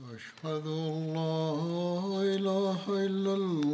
واشهد ان لا اله الا الله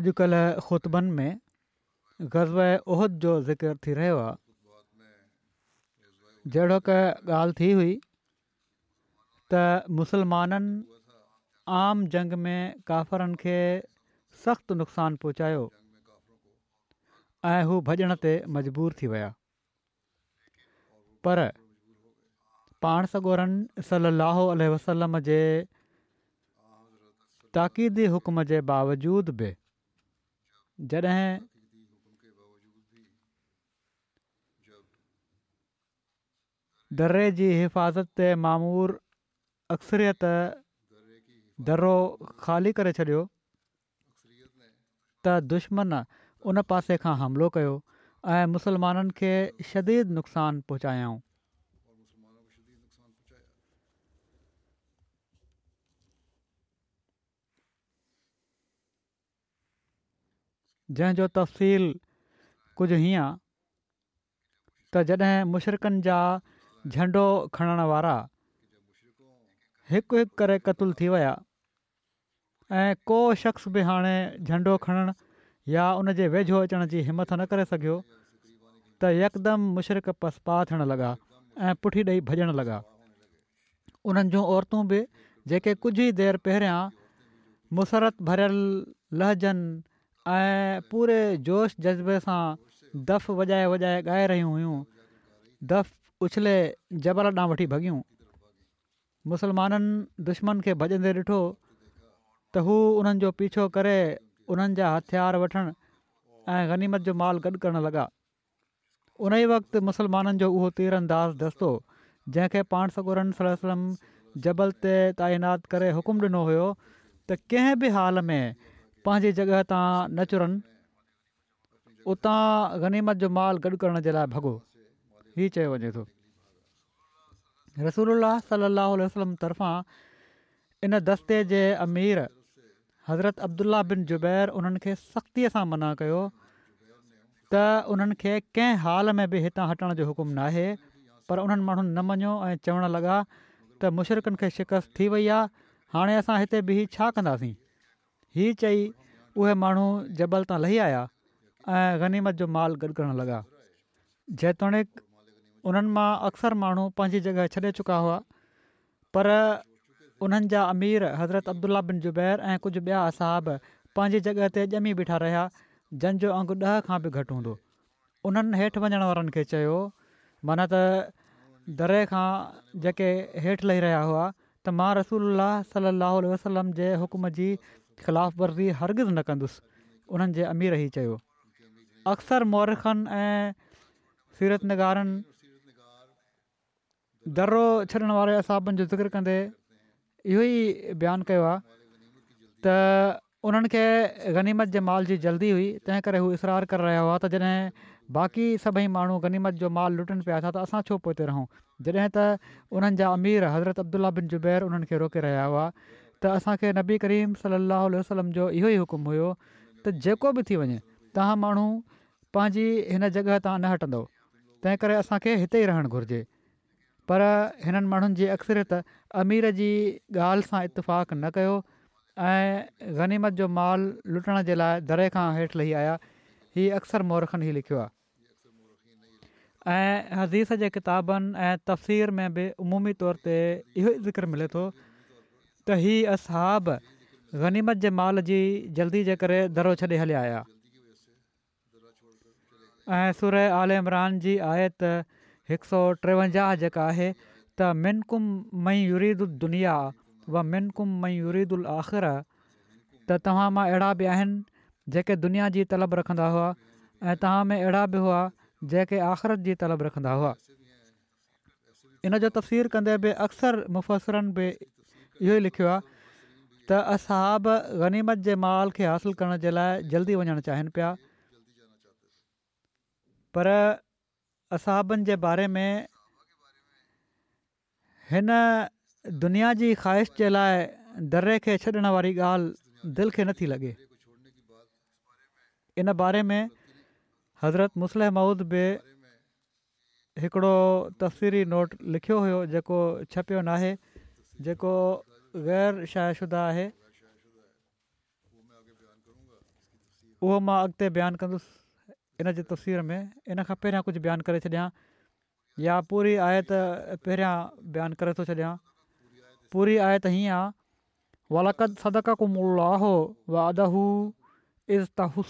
अॼुकल्ह ख़ुतबनि में गज़व उहिद जो ज़िकर थी रहियो आहे जहिड़ो का ॻाल्हि थी हुई त मुसलमाननि आम जंग में काफ़रनि खे सख़्तु नुक़सान पहुचायो ऐं हू भॼण ते मजबूर थी विया पर पाण सगोरनि सली अलाह वसलम जे ताक़ीदी हुकम जे बावजूद बि जॾहिं दरे जी हिफ़ाज़त ते मामूर अक्सरियत दर्रो ख़ाली करे छॾियो त दुश्मन उन पासे खां हमिलो कयो ऐं मुसलमाननि खे शदीद नुक़सानु पहुचायऊं जंहिंजो तफ़सीलु कुझु हीअं त जॾहिं मुशरिक़नि जा झंडो खणणु वारा हिकु हिकु करे क़तूल थी विया ऐं को शख़्स बि हाणे झंडो खणणु या उन जे वेझो अचण जी हिमथ न करे सघियो त यकदमि मुशरिक़ पसपा थियणु लॻा ऐं पुठी ॾेई भॼणु लॻा उन्हनि जूं औरतूं बि जेके कुझु ई देरि पहिरियां मुसरतु भरियल लहजनि ऐं पूरे जोश जज़्बे सां दफ़ वॼाए वॼाए ॻाए रहियूं हुयूं दफ़ उछले जबल ॾांहुं वठी भगियूं मुसलमाननि दुश्मन खे भॼंदे ॾिठो त हू उन्हनि जो पीछो करे उन्हनि जा हथियार वठणु ऐं गनीमत जो माल गॾु करणु लॻा उन ई वक़्तु मुसलमाननि जो उहो तीर दस्तो जंहिंखे पाण सकूरन सलम जबल ते ताइनात करे हुकुमु ॾिनो हुयो त कंहिं बि हाल में पंहिंजी जॻह तां न चुरनि उतां गनीमत जो माल गॾु करण जे लाइ भॻो हीउ चयो वञे थो रसूल सलाहु वसलम तर्फ़ां इन दस्ते जे अमीर हज़रत अब्दुल्ला बिन जुबैर उन्हनि खे सख़्तीअ सां मना कयो त उन्हनि खे कंहिं हाल में बि हितां हटण जो हुकुमु नाहे पर उन्हनि माण्हुनि न मञियो ऐं चवणु लॻा त मुशरकनि खे शिकस्त थी वई आहे हाणे असां हिते छा कंदासीं हीअ चई उहे माण्हू जबल तां लही आया ऐं गनीमत जो माल गॾणु लॻा जेतोणीकि उन्हनि मां अक्सर माण्हू पंहिंजी जॻहि छॾे चुका हुआ पर उन्हनि जा अमीर हज़रत अब्दुला बिन ज़ुबैर ऐं कुझु ॿिया असाब पंहिंजी जॻह ते ॼमी बीठा रहिया जंहिंजो अंगु ॾह खां बि घटि हूंदो उन्हनि हेठि वञण वारनि खे चयो माना त दरे खां जेके हेठि लही रहिया हुआ त मां रसूल सलाहु वसलम जे हुकम जी ख़िलाफ़ वर्ज़ी हरगिज़ न कंदुसि उन्हनि जे अमीर ई चयो अक्सर मौरखनि ऐं सीरतनगारनि दरो छॾण वारे असाबनि जो ज़िक्र कंदे इहो ई बयानु कयो आहे त उन्हनि खे गनीमत जे माल जी जल्दी हुई तंहिं करे हू इसरार करे रहिया हुआ त जॾहिं बाक़ी सभई माण्हू गनीमत जो माल लुटनि पिया था त असां छो पहुते रहूं जॾहिं त उन्हनि जा अमीर हज़रत अब्दुला बिन जुबैर उन्हनि रोके रहिया हुआ त असांखे नबी करीम सली अलाह वसलम जो इहो ई हुकुम हुयो त जेको बि थी वञे तव्हां माण्हू पंहिंजी हिन जॻहि तां न हटंदो तंहिं करे असांखे हिते ई रहणु घुरिजे पर हिननि माण्हुनि जी अक्सरियत अमीर जी ॻाल्हि सां इतफ़ाक़ न कयो ऐं ग़नीमत जो माल लुटण जे लाइ दरे खां हेठि लही आया हीअ अक्सर मोरखनि ई लिखियो आहे हदीस जे किताबनि ऐं तफ़सीर में बि उमूमी तौर ते इहो ज़िक्र मिले थो त हीअ असाब ग़नीमत जे माल जी जल्दी जे करे दरो छॾे हलिया ऐं सुर आल इमरान जी आए त हिकु सौ टेवंजाह जेका आहे त मिन कुम युरीदुदुदुल दुनिया व मिनकुम मई युरीद उल आख़िर त तव्हां मां अहिड़ा बि आहिनि जेके दुनिया जी तलब रखंदा हुआ ऐं तव्हां में अहिड़ा बि हुआ जेके आख़िरत जी तलब रखंदा हुआ इन जो तफ़सीर कंदे बि अक्सर मुफ़सिरनि बि इहो ई लिखियो आहे त असहाब ग़नीमत जे माल खे हासिलु करण जे लाइ जल्दी वञणु चाहिनि पिया पर असहबनि जे बारे में हिन दुनिया जी ख़्वाहिश जे लाइ दर्रे खे छॾण वारी ॻाल्हि दिलि खे नथी लॻे इन बारे में हज़रत मुसलहम मऊद बि हिकिड़ो तफ़्सीरी नोट लिखियो हुयो जेको छपियो नाहे जेको आहे उहो मां بیان बयानु कंदुसि इनजे پوری में इन खां पहिरियां कुझु बयानु करे छॾियां या पूरी आय त पहिरियां बयानु करे थो छॾियां पूरी आय आहे वालकद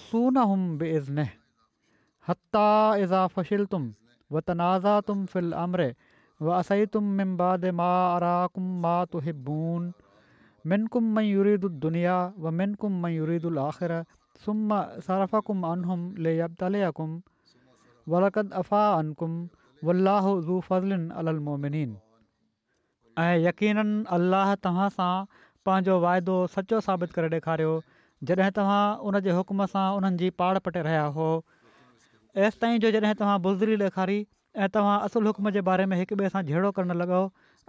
सोन इज़ुज़ा असई तुम मा तुबून मिनिया मिन मयुरीफ़ाहू फज़लमोमिन ऐं यकीन अलाह तव्हां सां पंहिंजो वाइदो सचो साबित करे ॾेखारियो जॾहिं तव्हां उन जे हुकम सां पाड़ पटे रहिया हो एसि ताईं جو बुज़री ॾेखारी ऐं तव्हां حکم हुकम जे बारे में हिक ॿिए सां झेड़ो करणु लॻो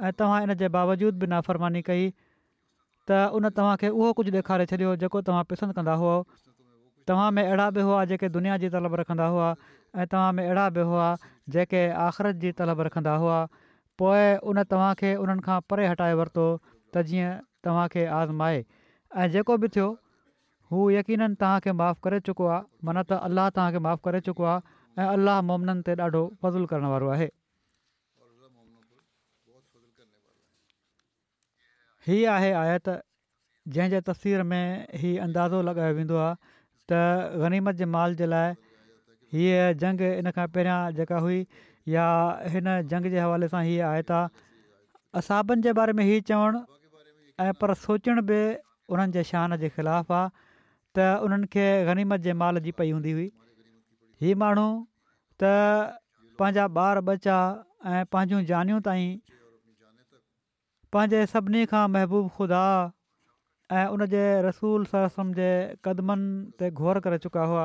ऐं तव्हां इन जे बावजूदि बि नाफ़रमानी कई त उन तव्हांखे उहो कुझु ॾेखारे छॾियो जेको तव्हां पसंदि कंदा हुओ तव्हां में अहिड़ा बि हुआ जेके दुनिया जी तलब रखंदा हुआ ऐं तव्हां में अहिड़ा बि हुआ जेके आख़िरत जी तलब रखंदा हुआ पोइ उन तव्हांखे उन्हनि खां परे हटाए वरितो त जीअं तव्हांखे आज़माए ऐं जेको बि थियो हू यकीन तव्हांखे माफ़ु करे चुको आहे माना त अलाह तव्हांखे माफ़ु करे चुको ऐं अलाह मुमिननि ते ॾाढो वज़ूल करण वारो आहे हीअ आहे आयत जंहिंजे तस्वीर में ही अंदाज़ो लॻायो वेंदो आहे त गनीमत जे माल जे लाइ हीअ जंग इन खां पहिरियां जेका हुई या हिन जंग जे हवाले सां हीअ आयत आहे असाबनि जे बारे में हीअ चवणु ऐं पर सोचणु बि उन्हनि शान जे ख़िलाफ़ु आहे त उन्हनि गनीमत जे माल जी पई हूंदी हुई हीअ माण्हू त पंहिंजा ॿार बचा ऐं पंहिंजूं जानियूं ताईं पंहिंजे सभिनी खां महबूब ख़ुदा ऐं उनजे रसूल सरसम जे क़दमनि ते घोर करे चुका हुआ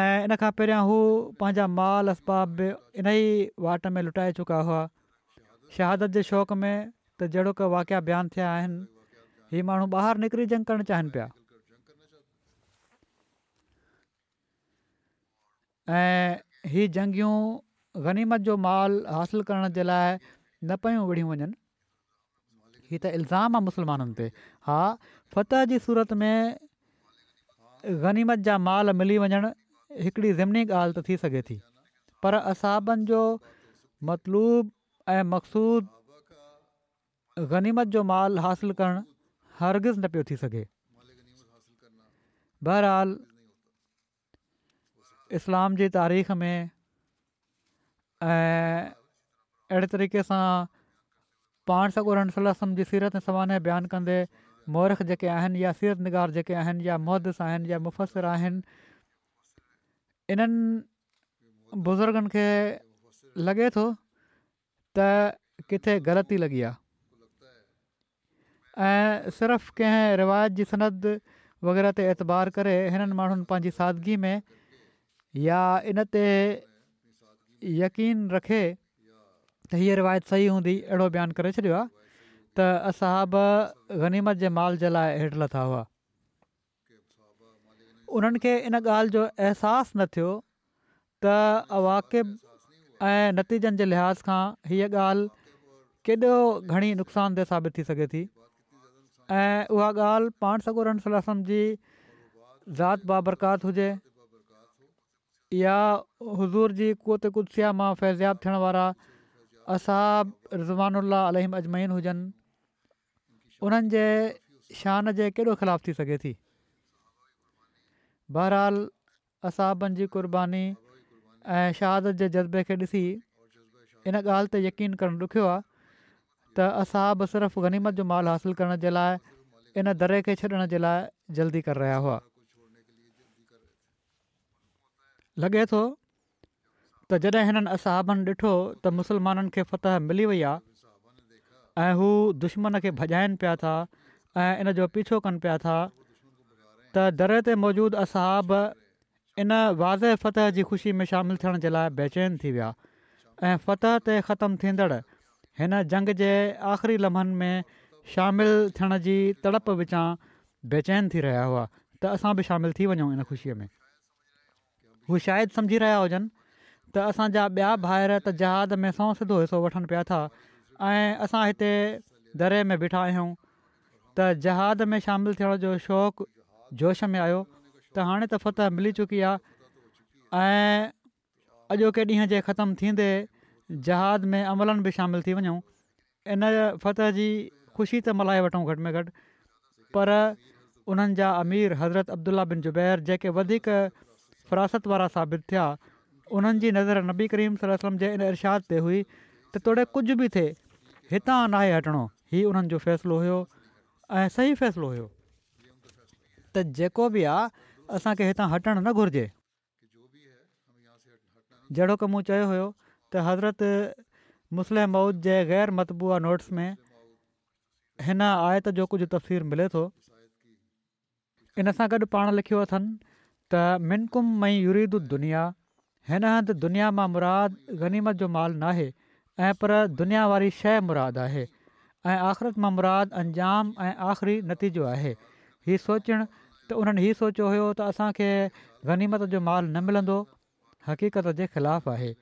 ऐं इन खां पहिरियां हू पंहिंजा माल असबाब बि इन ई वाट में लुटाए चुका हुआ शहादत जे शौक़ में त जहिड़ो काकिया बयानु थिया आहिनि इहे माण्हू ॿाहिरि निकिरी जंग करणु चाहिनि पिया ऐं हीअ जंगियूं गनीमत जो माल हासिलु करण जे लाइ न पियूं विढ़ियूं वञनि हीअ त इल्ज़ाम आहे मुस्लमाननि ते हा फ़तह जी सूरत में गनीमत जा माल मिली वञणु हिकिड़ी ज़िमनी ॻाल्हि त थी सघे थी पर असाबनि जो मतलूब ऐं मक़सूद गनीमत जो माल हासिलु करणु हरगिज़ न पियो थी सघे बहरहाल इस्लाम जी तारीख़ में ऐं अहिड़े तरीक़े सां पाण सां गुरू सलाहु जी सीरत समान बयानु कंदे मोरख जेके आहिनि या सीरत निगार जेके आहिनि या महदस आहिनि या मुफ़सिर आहिनि इन्हनि बुज़ुर्गनि खे लॻे थो त किथे ग़लती लॻी आहे ऐं सिर्फ़ु कंहिं रिवायत जी सनद वग़ैरह ते एतबार करे हिननि माण्हुनि पंहिंजी सादिगी में या इनते यकीन रखे त हीअ रिवायत सही हूंदी अहिड़ो बयानु करे छॾियो आहे त असांब ग़नीमत जे माल जे लाइ हेठि लथा हुआ उन्हनि खे इन ॻाल्हि जो अहसासु न थियो त अवाक़िबु ऐं नतीजनि जे लिहाज़ खां हीअ ॻाल्हि केॾो घणी नुक़सानदेह साबित थी सघे थी ऐं उहा ॻाल्हि पाण सगूर जी ज़ात बाबरकात हुजे या हज़ूर जी कुत कुदसिया मां फ़ैज़ियाबु थियण वारा असाब रिज़वानुल्ला अलहिम अजमैन हुजनि उन्हनि जे शान जे केॾो ख़िलाफ़ थी सघे थी बहरहाल असाबनि जी क़ुर्बानी ऐं शहादत जे जज़्बे खे ॾिसी इन ॻाल्हि ते यकीन करणु ॾुखियो आहे त असां सिर्फ़ु गनीमत जो मालु हासिलु करण जे लाइ इन दरे खे छॾण जे लाइ जल्दी करे रहिया हुआ लॻे थो त जॾहिं हिननि असहाबनि ॾिठो त मुसलमाननि खे फ़तह मिली वई आहे ऐं हू दुश्मन खे भॼाइनि पिया था ऐं इन जो पीछो कनि पिया था त दरे ते मौजूदु असहाब इन वाज़े फ़तह जी ख़ुशी में शामिलु थियण जे लाइ बेचैन थी विया ऐं फ़तह ते ख़तमु थींदड़ हिन जंग जे आख़िरी लम्हनि में शामिलु थियण जी तड़प विचां बेचैन थी रहिया हुआ त असां बि शामिलु थी वञूं इन ख़ुशीअ में हू शायदि सम्झी रहिया हुजनि त असांजा ॿिया भाइर त जहाज़ में सौ सिधो हिसो वठनि पिया था ऐं असां हिते दरे में बीठा आहियूं त जहाद में शामिलु थियण जो शौक़ु जोश में आयो त हाणे त फतह मिली चुकी आहे ऐं अॼोके ॾींहं जे ख़तमु थींदे जहाज़ में अमलनि बि शामिलु थी वञूं इन फतह जी ख़ुशी त मल्हाए वठूं घटि में घटि पर उन्हनि जा अमीर हज़रत अब्दुला बिन जुबैर जेके वधीक फरासत वारा साबित थिया उन्हनि जी नज़र नबी करीम सलम जे इन इरशाद ते हुई त तोड़े कुझु बि थिए हितां नाहे हटिणो हीउ उन्हनि जो फ़ैसिलो हुयो ऐं सही फ़ैसिलो हुयो त जेको बि आहे असांखे हितां हटणु न घुर्जे जहिड़ो की मूं चयो हुयो त हज़रत मुस्लिम मौद जे गैर मतबूआ नोट्स में हिन आयत जो कुझु तफ़सीर मिले थो इन सां गॾु पाण लिखियो अथनि त मिनकुम मई यूरीदु दुनिया हिन हंधि दुनिया मां मुराद गनीमत जो माल न आहे ऐं पर दुनिया वारी शइ मुराद आहे ऐं आख़िरत मां मुराद अंजाम ऐं आख़िरी नतीजो आहे हीउ सोचणु त उन्हनि हीउ सोचियो हुयो त असांखे गनीमत जो माल न मिलंदो हक़ीक़त जे ख़िलाफ़ु आहे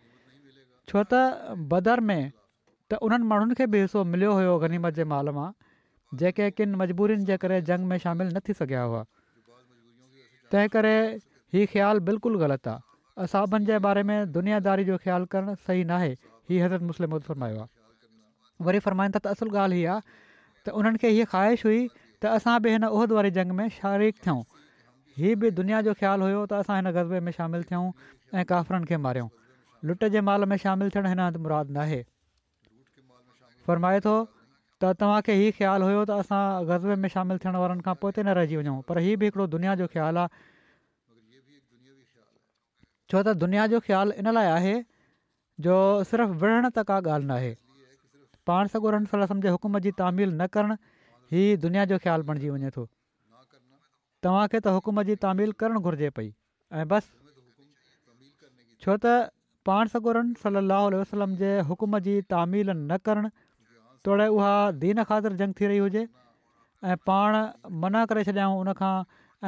छो त बदर में त उन्हनि माण्हुनि खे बि हिसो मिलियो हुयो गनीमत जे माल मां जेके किन मजबूरियुनि जे करे जंग में शामिलु न थी सघिया हुआ तंहिं करे हीअ ख़्यालु बिल्कुलु ग़लति आहे असाबनि जे बारे में दुनियादारी जो ख़्यालु करणु सही नाहे हीअ हज़रत मुस्लिम फरमायो आहे वरी फ़रमाईंदा त असुलु ॻाल्हि हीअ आहे त उन्हनि खे हीअ ख़्वाहिश हुई त असां बि हिन उहिद वारी जंग में शारीक़ु थियूं हीअ बि दुनिया जो ख़्यालु हुयो त असां हिन गज़बे में शामिलु थियूं ऐं काफ़रनि खे मारियूं लुट जे माल में शामिलु थियणु हिन हंधि मुरादु नाहे फ़रमाए थो त तव्हांखे ई ख़्यालु हुयो त असां ग़ज़बे में शामिलु थियण वारनि खां पोइ न रहिजी वञूं पर हीअ बि हिकिड़ो दुनिया जो ख़्यालु आहे छो त दुनिया जो ख़्यालु इन लाइ आहे जो सिर्फ़ु विढ़ण त का ॻाल्हि न आहे पाण सगोरम जे हुकुम जी तामील न करणु ई दुनिया जो ख़्यालु बणिजी वञे थो तव्हांखे त हुकुम जी तामील करणु घुरिजे पई ऐं बसि छो त पाण सगोरनि सलाहु वसलम जे हुकुम जी तामील न करणु तोड़े उहा दीन ख़ातिर जंग थी रही हुजे ऐं पाण मना करे छॾियाऊं उनखां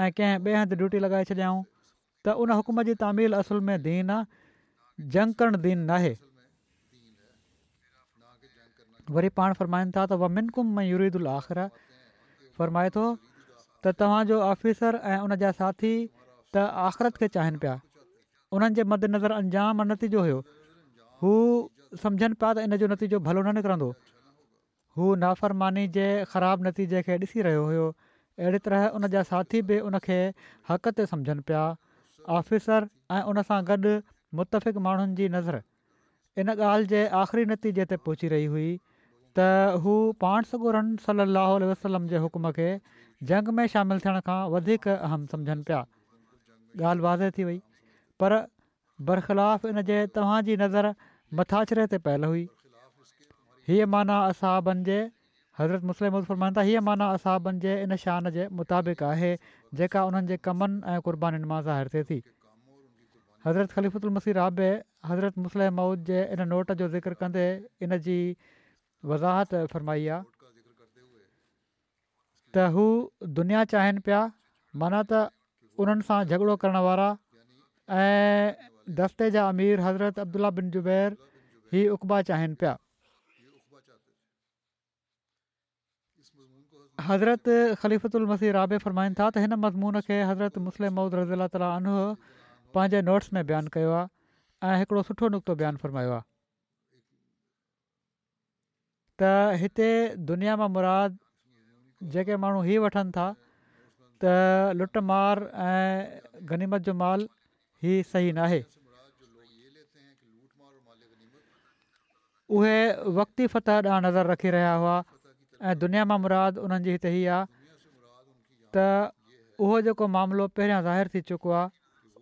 ऐं कंहिं ॿिए हंधि ड्यूटी लॻाए छॾियाऊं त उन हुकुम जी तामील असुल में दीन आहे जंग करणु दीनु नाहे वरी पाण फ़रमाइनि था त विनकुमय यूरीदुल आख़िर फ़रमाए थो त तव्हांजो ऑफिसर ऐं उन जा साथी त आख़िरत खे चाहिनि पिया उन्हनि जे मदनज़र अंजाम नतीजो हुयो हू सम्झनि पिया त इन जो नतीजो भलो न निकिरंदो हू नाफ़रमानी जे ख़राबु नतीजे खे ॾिसी रहियो हुयो अहिड़ी तरह उन जा साथी बि उनखे हक़ ते सम्झनि पिया ऑफिसर ऐं उनसां गॾु मुतफ़िक़ माण्हुनि जी नज़र इन ॻाल्हि जे आख़िरी नतीजे ते पहुची रही हुई त हू पाण सगुरन सली वसलम जे हुक्म खे जंग में शामिलु थियण खां वधीक अहम सम्झनि पिया ॻाल्हि वाज़े थी वई पर बरख़िलाफ़ इन जे तव्हांजी नज़र मथाशिरे ते पयल हुई हीअ माना असहाबनि जे हज़रत मुस्लिम फरमान त हीअ माना असहाबनि जे इन शान जे मुताबिक़ आहे जेका उन्हनि जे कमनि ऐं क़ुर्बानीुनि मां ज़ाहिर थिए थी हज़रत ख़लीफ़ुल मसीर राबे हज़रत मुस्लिम मऊद जे इन नोट जो ज़िक्र कंदे इन जी वज़ाहत फ़रमाई आहे त हू दुनिया चाहिनि पिया माना त उन्हनि सां झगिड़ो करण वारा ऐं दस्ते जा अमीर हज़रत अब्दुल्ला बिन जुबैर ही उकबा चाहिनि पिया हज़रत ख़लीफ़ुल मसीह राबे फ़रमाइनि था त हिन मज़मून खे हज़रत मुस्लिम मऊद रज़ीला ताला अनो पंहिंजे नोट्स में बयानु कयो आहे ऐं हिकिड़ो सुठो नुक़्तो बयानु फ़रमायो आहे त हिते दुनिया मां मुराद जेके माण्हू हीउ वठनि था त लुट ऐं गनीमत जो माल ई सही न आहे उहे वक़्ती फतह ॾांहुं नज़र रखी रहिया हुआ ऐं दुनिया मां मुराद उन्हनि जी हिते ई आहे त उहो जेको मामिलो पहिरियां ज़ाहिर थी चुको आहे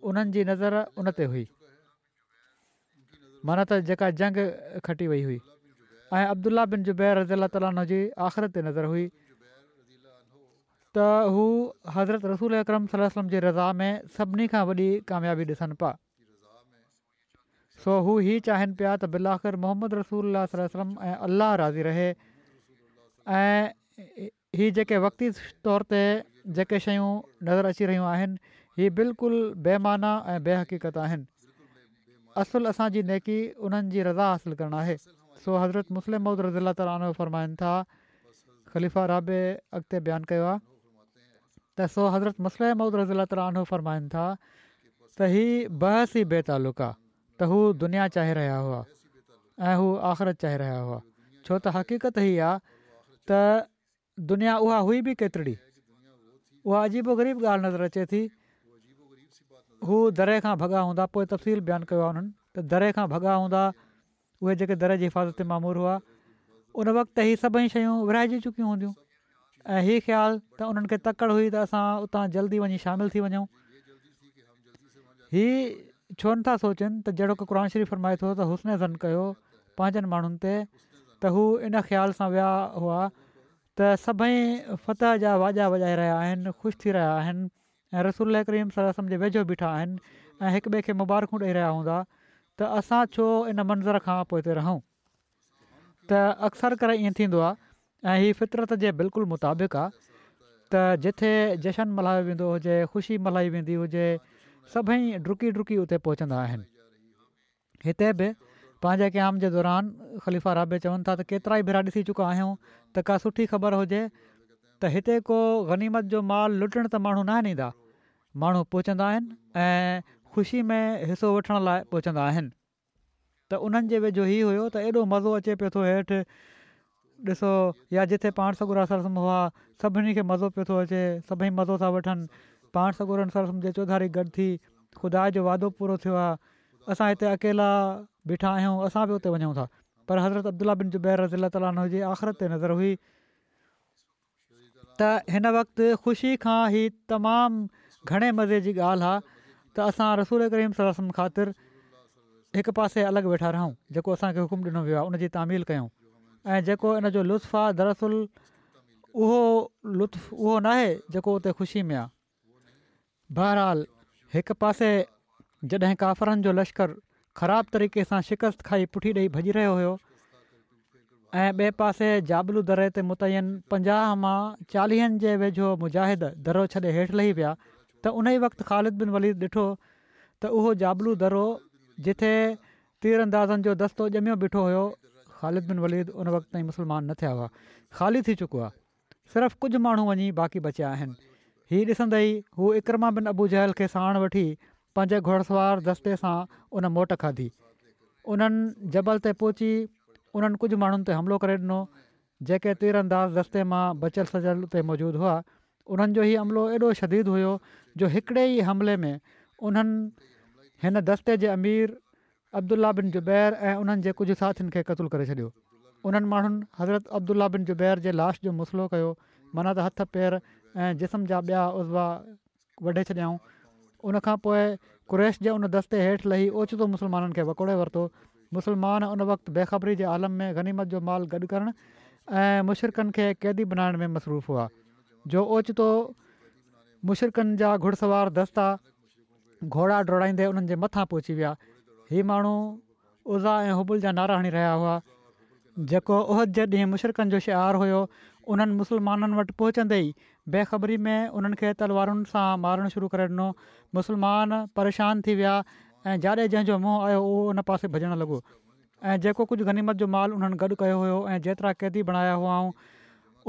उन्हनि जी नज़र उन ते हुई माना त जेका जंग खटी वई हुई ऐं अब्दुला बिन जुबैर रज़ी अला ताली आख़िरत ते नज़र हुई त हू हज़रत रसूल अकरम सलम जी रज़ा में सभिनी खां वॾी कामयाबी ॾिसनि पिया सो हू इहे चाहिनि पिया त बिल मोहम्मद रसूल अलसलम ऐं अलाह राज़ी रहे ऐं ही जेके वक़्त तौर ते जेके शयूं नज़र अची रहियूं आहिनि हीअ बिल्कुलु बेमाना ऐं बेहक़ीक़त आहिनि असुलु असांजी नेकी उन्हनि जी रज़ा हासिलु करणु आहे सो हज़रत मुस्लिम मौद रज़ीलात आनो फ़रमाइनि था ख़लीफ़ा राबे अॻिते बयानु कयो आहे त सो हज़रत मुस्लिम मौद रज़ील तरानो फ़रमाइनि था त हीउ बहस ई बेतालुक आहे त हू दुनिया चाहे रहिया हुआ ऐं हू आख़िरत चाहे रहिया हुआ छो त हक़ीक़त हीअ आहे त दुनिया उहा हुई बि केतिरी उहा अजीबो ग़रीब ॻाल्हि नज़र अचे थी हू दरे खां भॻा हूंदा पोइ तफ़सील बयानु कयो आहे उन्हनि त दरे खां भॻा हूंदा उहे जेके जी हिफ़ाज़त ते मामूर हुआ उन वक़्तु इहे सभई शयूं विराएजी चुकियूं हूंदियूं ऐं हीअ ख़्यालु त उन्हनि खे तकड़ि हुई त असां उतां जल्दी वञी शामिलु थी वञूं हीअ छो नथा सोचनि त जहिड़ो को क़रान शरीफ़ फरमाए थो त ज़न कयो पंहिंजनि माण्हुनि ते त इन ख़्याल सां विया हुआ त सभई फतह जा वाजा वॼाए रहिया आहिनि ख़ुशि थी रहिया आहिनि रसूल करीम सां सम्झो वेझो बीठा आहिनि ऐं हिक ॿिए खे मुबारकूं ॾेई रहिया हूंदा त असां छो इन मंज़र खां पोइ हिते रहूं त अक्सर करे ईअं थींदो आहे ऐं फितरत जे बिल्कुलु मुताबिक़ आहे त जिथे जशन मल्हायो वेंदो हुजे ख़ुशी मल्हाई वेंदी हुजे सभई डुकी डुकी उते पहुचंदा आहिनि पंहिंजे क़याम जे दौरान ख़लीफ़ा राबे चवनि था त केतिरा ई भेरा ॾिसी चुका आहियूं त का सुठी ख़बर हुजे त हिते को ग़नीमत जो माल लुटणु त माण्हू न आहिनि ईंदा माण्हू पहुचंदा आहिनि ऐं ख़ुशी में हिसो वठण लाइ पहुचंदा आहिनि त उन्हनि जे वेझो ई हुयो त एॾो मज़ो अचे पियो थो हेठि ॾिसो या जिथे पाण सगुरा सरसम हुआ सभिनी खे मज़ो पियो थो अचे सभई मज़ो था वठनि पाण सगुरनि सरसम जे चौधारी गॾु थी ख़ुदा जो वादो पूरो थियो आहे असां हिते अकेला बीठा आहियूं असां बि उते वञूं था पर हज़रत अब्दुला बिन ज़ुबैर रज़ील रज़ीला ताला हुजे आख़िरत ते नज़र हुई त हिन वक़्तु ख़ुशी खां ई तमामु घणे मज़े जी ॻाल्हि आहे त असां रसूल करीम सम ख़ातिर हिकु पासे अलॻि वेठा रहूं जेको असांखे हुकुम ॾिनो वियो आहे उनजी तामीर कयूं ऐं जेको इन जो लुत्फ़ु आहे दरअसल उहो लुत्फ़ु उहो न आहे जेको उते ख़ुशी में आहे बहरहाल हिकु पासे जॾहिं काफ़रनि जो लश्कर ख़राबु तरीक़े सां शिकस्त खाई पुठी ॾेई भॼी रहियो हुयो ऐं ॿिए पासे जाबलू दरे ते मुतयन पंजाह मां चालीहनि जे वेझो मुजाहिद दरो छॾे हेठि लही विया त उन ई वक़्तु ख़ालिद बिन वलीद ॾिठो त उहो जाबलू दरो जिथे तीर अंदाज़नि जो दस्तो ॼमियो ॿिठो हुयो ख़ालिद बिन वलीद उन वक़्त ताईं मुस्लमान न थिया हुआ ख़ाली थी चुको आहे सिर्फ़ु कुझु माण्हू वञी बाक़ी बचिया आहिनि हीउ ॾिसंदे ई हू इकरमा बिन अबू जहल खे साण वठी पंज घुड़सवार दस्ते सां उन मोट खाधी उन्हनि जबल ते पहुची उन्हनि कुझु माण्हुनि ते हमिलो करे ॾिनो जेके तीर अंदाज़ मां बचल सजल ते मौजूदु हुआ उन्हनि जो ई हमिलो एॾो शदीद हुयो जो हिकिड़े ई हमले में उन्हनि हिन दस्ते जे अमीर अब्दुल्ल्ल्ल्ल्ला बिन ज़ुबैर ऐं उन्हनि जे कुझु साथियुनि खे क़तलु करे छॾियो उन्हनि माण्हुनि हज़रत अब्दुल्ला बिन ज़ुबैर जे लाश जो मसलो कयो माना त हथ पेर ऐं जिस्म जा ॿिया उज़वा वढे छॾियऊं उन खां पोइ क्रेश जे उन दस्ते हेठि लही ओचितो मुसलमाननि खे वकोड़े वरितो मुसलमान उन वक़्तु बेखबरी जे आलम में गनीमत जो माल गॾु करणु ऐं मुशरक़नि खे क़ैदी बनाइण में मसरूफ़ हुआ जो ओचितो मुशरकनि जा घुड़सवार दस्ता घोड़ा डोड़ाईंदे उन्हनि जे मथां पहुची विया ही माण्हू उज़ा ऐं हुबुल जा नारा हणी रहिया हुआ जेको उहद जे ॾींहुं मुशरक़नि जो शिहारु हुयो उन्हनि मुसलमाननि वटि पहुचंदे ई बेखबरी में उन्हनि खे तलवारुनि सां मारणु शुरू करे ॾिनो मुसलमान परेशान थी विया ऐं जाॾे जंहिंजो मुंहुं आयो उहो उन पासे भॼणु लॻो ऐं जेको कुझु गनीमत जो माल उन्हनि गॾु कयो हुयो ऐं जेतिरा क़ैदी बणाया हुआ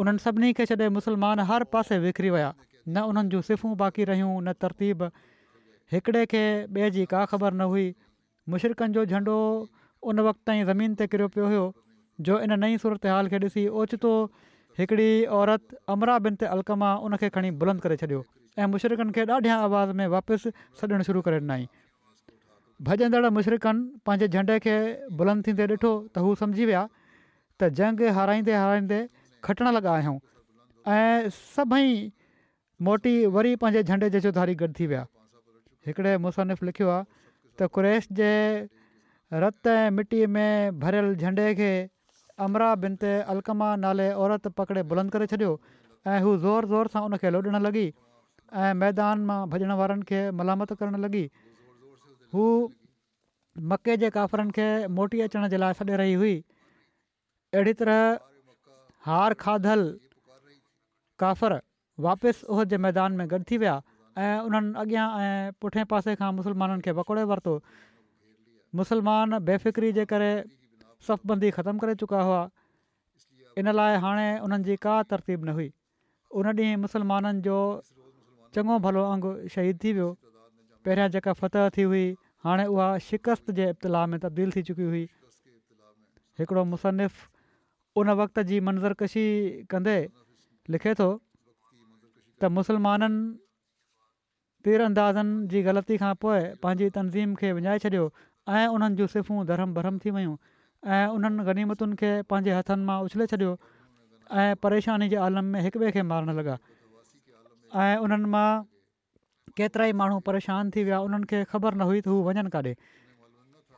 उन्हनि सभिनी खे छॾे मुसलमान हर पासे विकिरी विया न उन्हनि जूं सिफ़ूं बाक़ी रहियूं न तरतीब हिकिड़े खे ॿिए जी का ख़बर न हुई मुशरक़नि जो झंडो उन वक़्त ताईं ज़मीन ते किरियो पियो हुयो जो इन नई सूरत हाल खे ॾिसी ओचितो हिकिड़ी औरत अमराबिन ते अलकमा उन खे खणी बुलंद करे छॾियो ऐं मुशरक़नि खे ॾाढियां आवाज़ में वापसि सॾणु शुरू करे ॾिनई भॼंदड़ मुशरक़नि पंहिंजे झंडे खे बुलंद थींदे ॾिठो त हू सम्झी विया त झंगि हाराईंदे हाराईंदे खटण लॻा आहियूं ऐं सभई मोटी वरी पंहिंजे झंडे जचुधारी गॾु थी विया हिकिड़े मुसनिफ़ लिखियो आहे त क्रेस जे रत ऐं मिटीअ में भरियल झंडे खे अमरा बिन ते अलकमा नाले औरत पकिड़े बुलंद करे छॾियो ऐं हू ज़ोर ज़ोर सां उनखे लोॾणु लॻी ऐं मैदान मां भॼण वारनि खे मलामत करणु लॻी हू मके जे काफ़रनि खे मोटी अचण जे लाइ छॾे रही हुई अहिड़ी तरह हार खाधल काफ़र वापसि उहो जे मैदान में गॾु थी विया ऐं उन्हनि अॻियां ऐं पुठे पासे खां मुसलमाननि खे पकोड़े वरितो मुसलमान बेफ़िक्री जे करे सफ़बंदी ख़तमु करे चुका हुआ इन लाइ हाणे उन्हनि जी का तरतीब न हुई उन ॾींहुं मुसलमाननि जो चङो भलो अंगु शहीद थी वियो पहिरियां जेका फत थी हुई हाणे उहा शिकस्त जे इब्तला में तब्दील थी चुकी हुई हिकिड़ो मुसनिफ़ उन वक़्त जी मंज़रकशी कंदे लिखे थो त मुसलमाननि तीर अंदाज़नि जी ग़लती खां पोइ पंहिंजी तनज़ीम खे विञाए छॾियो ऐं उन्हनि जूं सिर्फ़ूं धरम भरम थी वियूं ऐं उन्हनि गनीमतुनि खे पंहिंजे हथनि मां उछले छॾियो ऐं परेशानी जे आलम में हिक ॿिए खे मारणु लॻा ऐं उन्हनि मां केतिरा ई माण्हू परेशान थी विया उन्हनि खे ख़बर न हुई त हू वञनि काॾे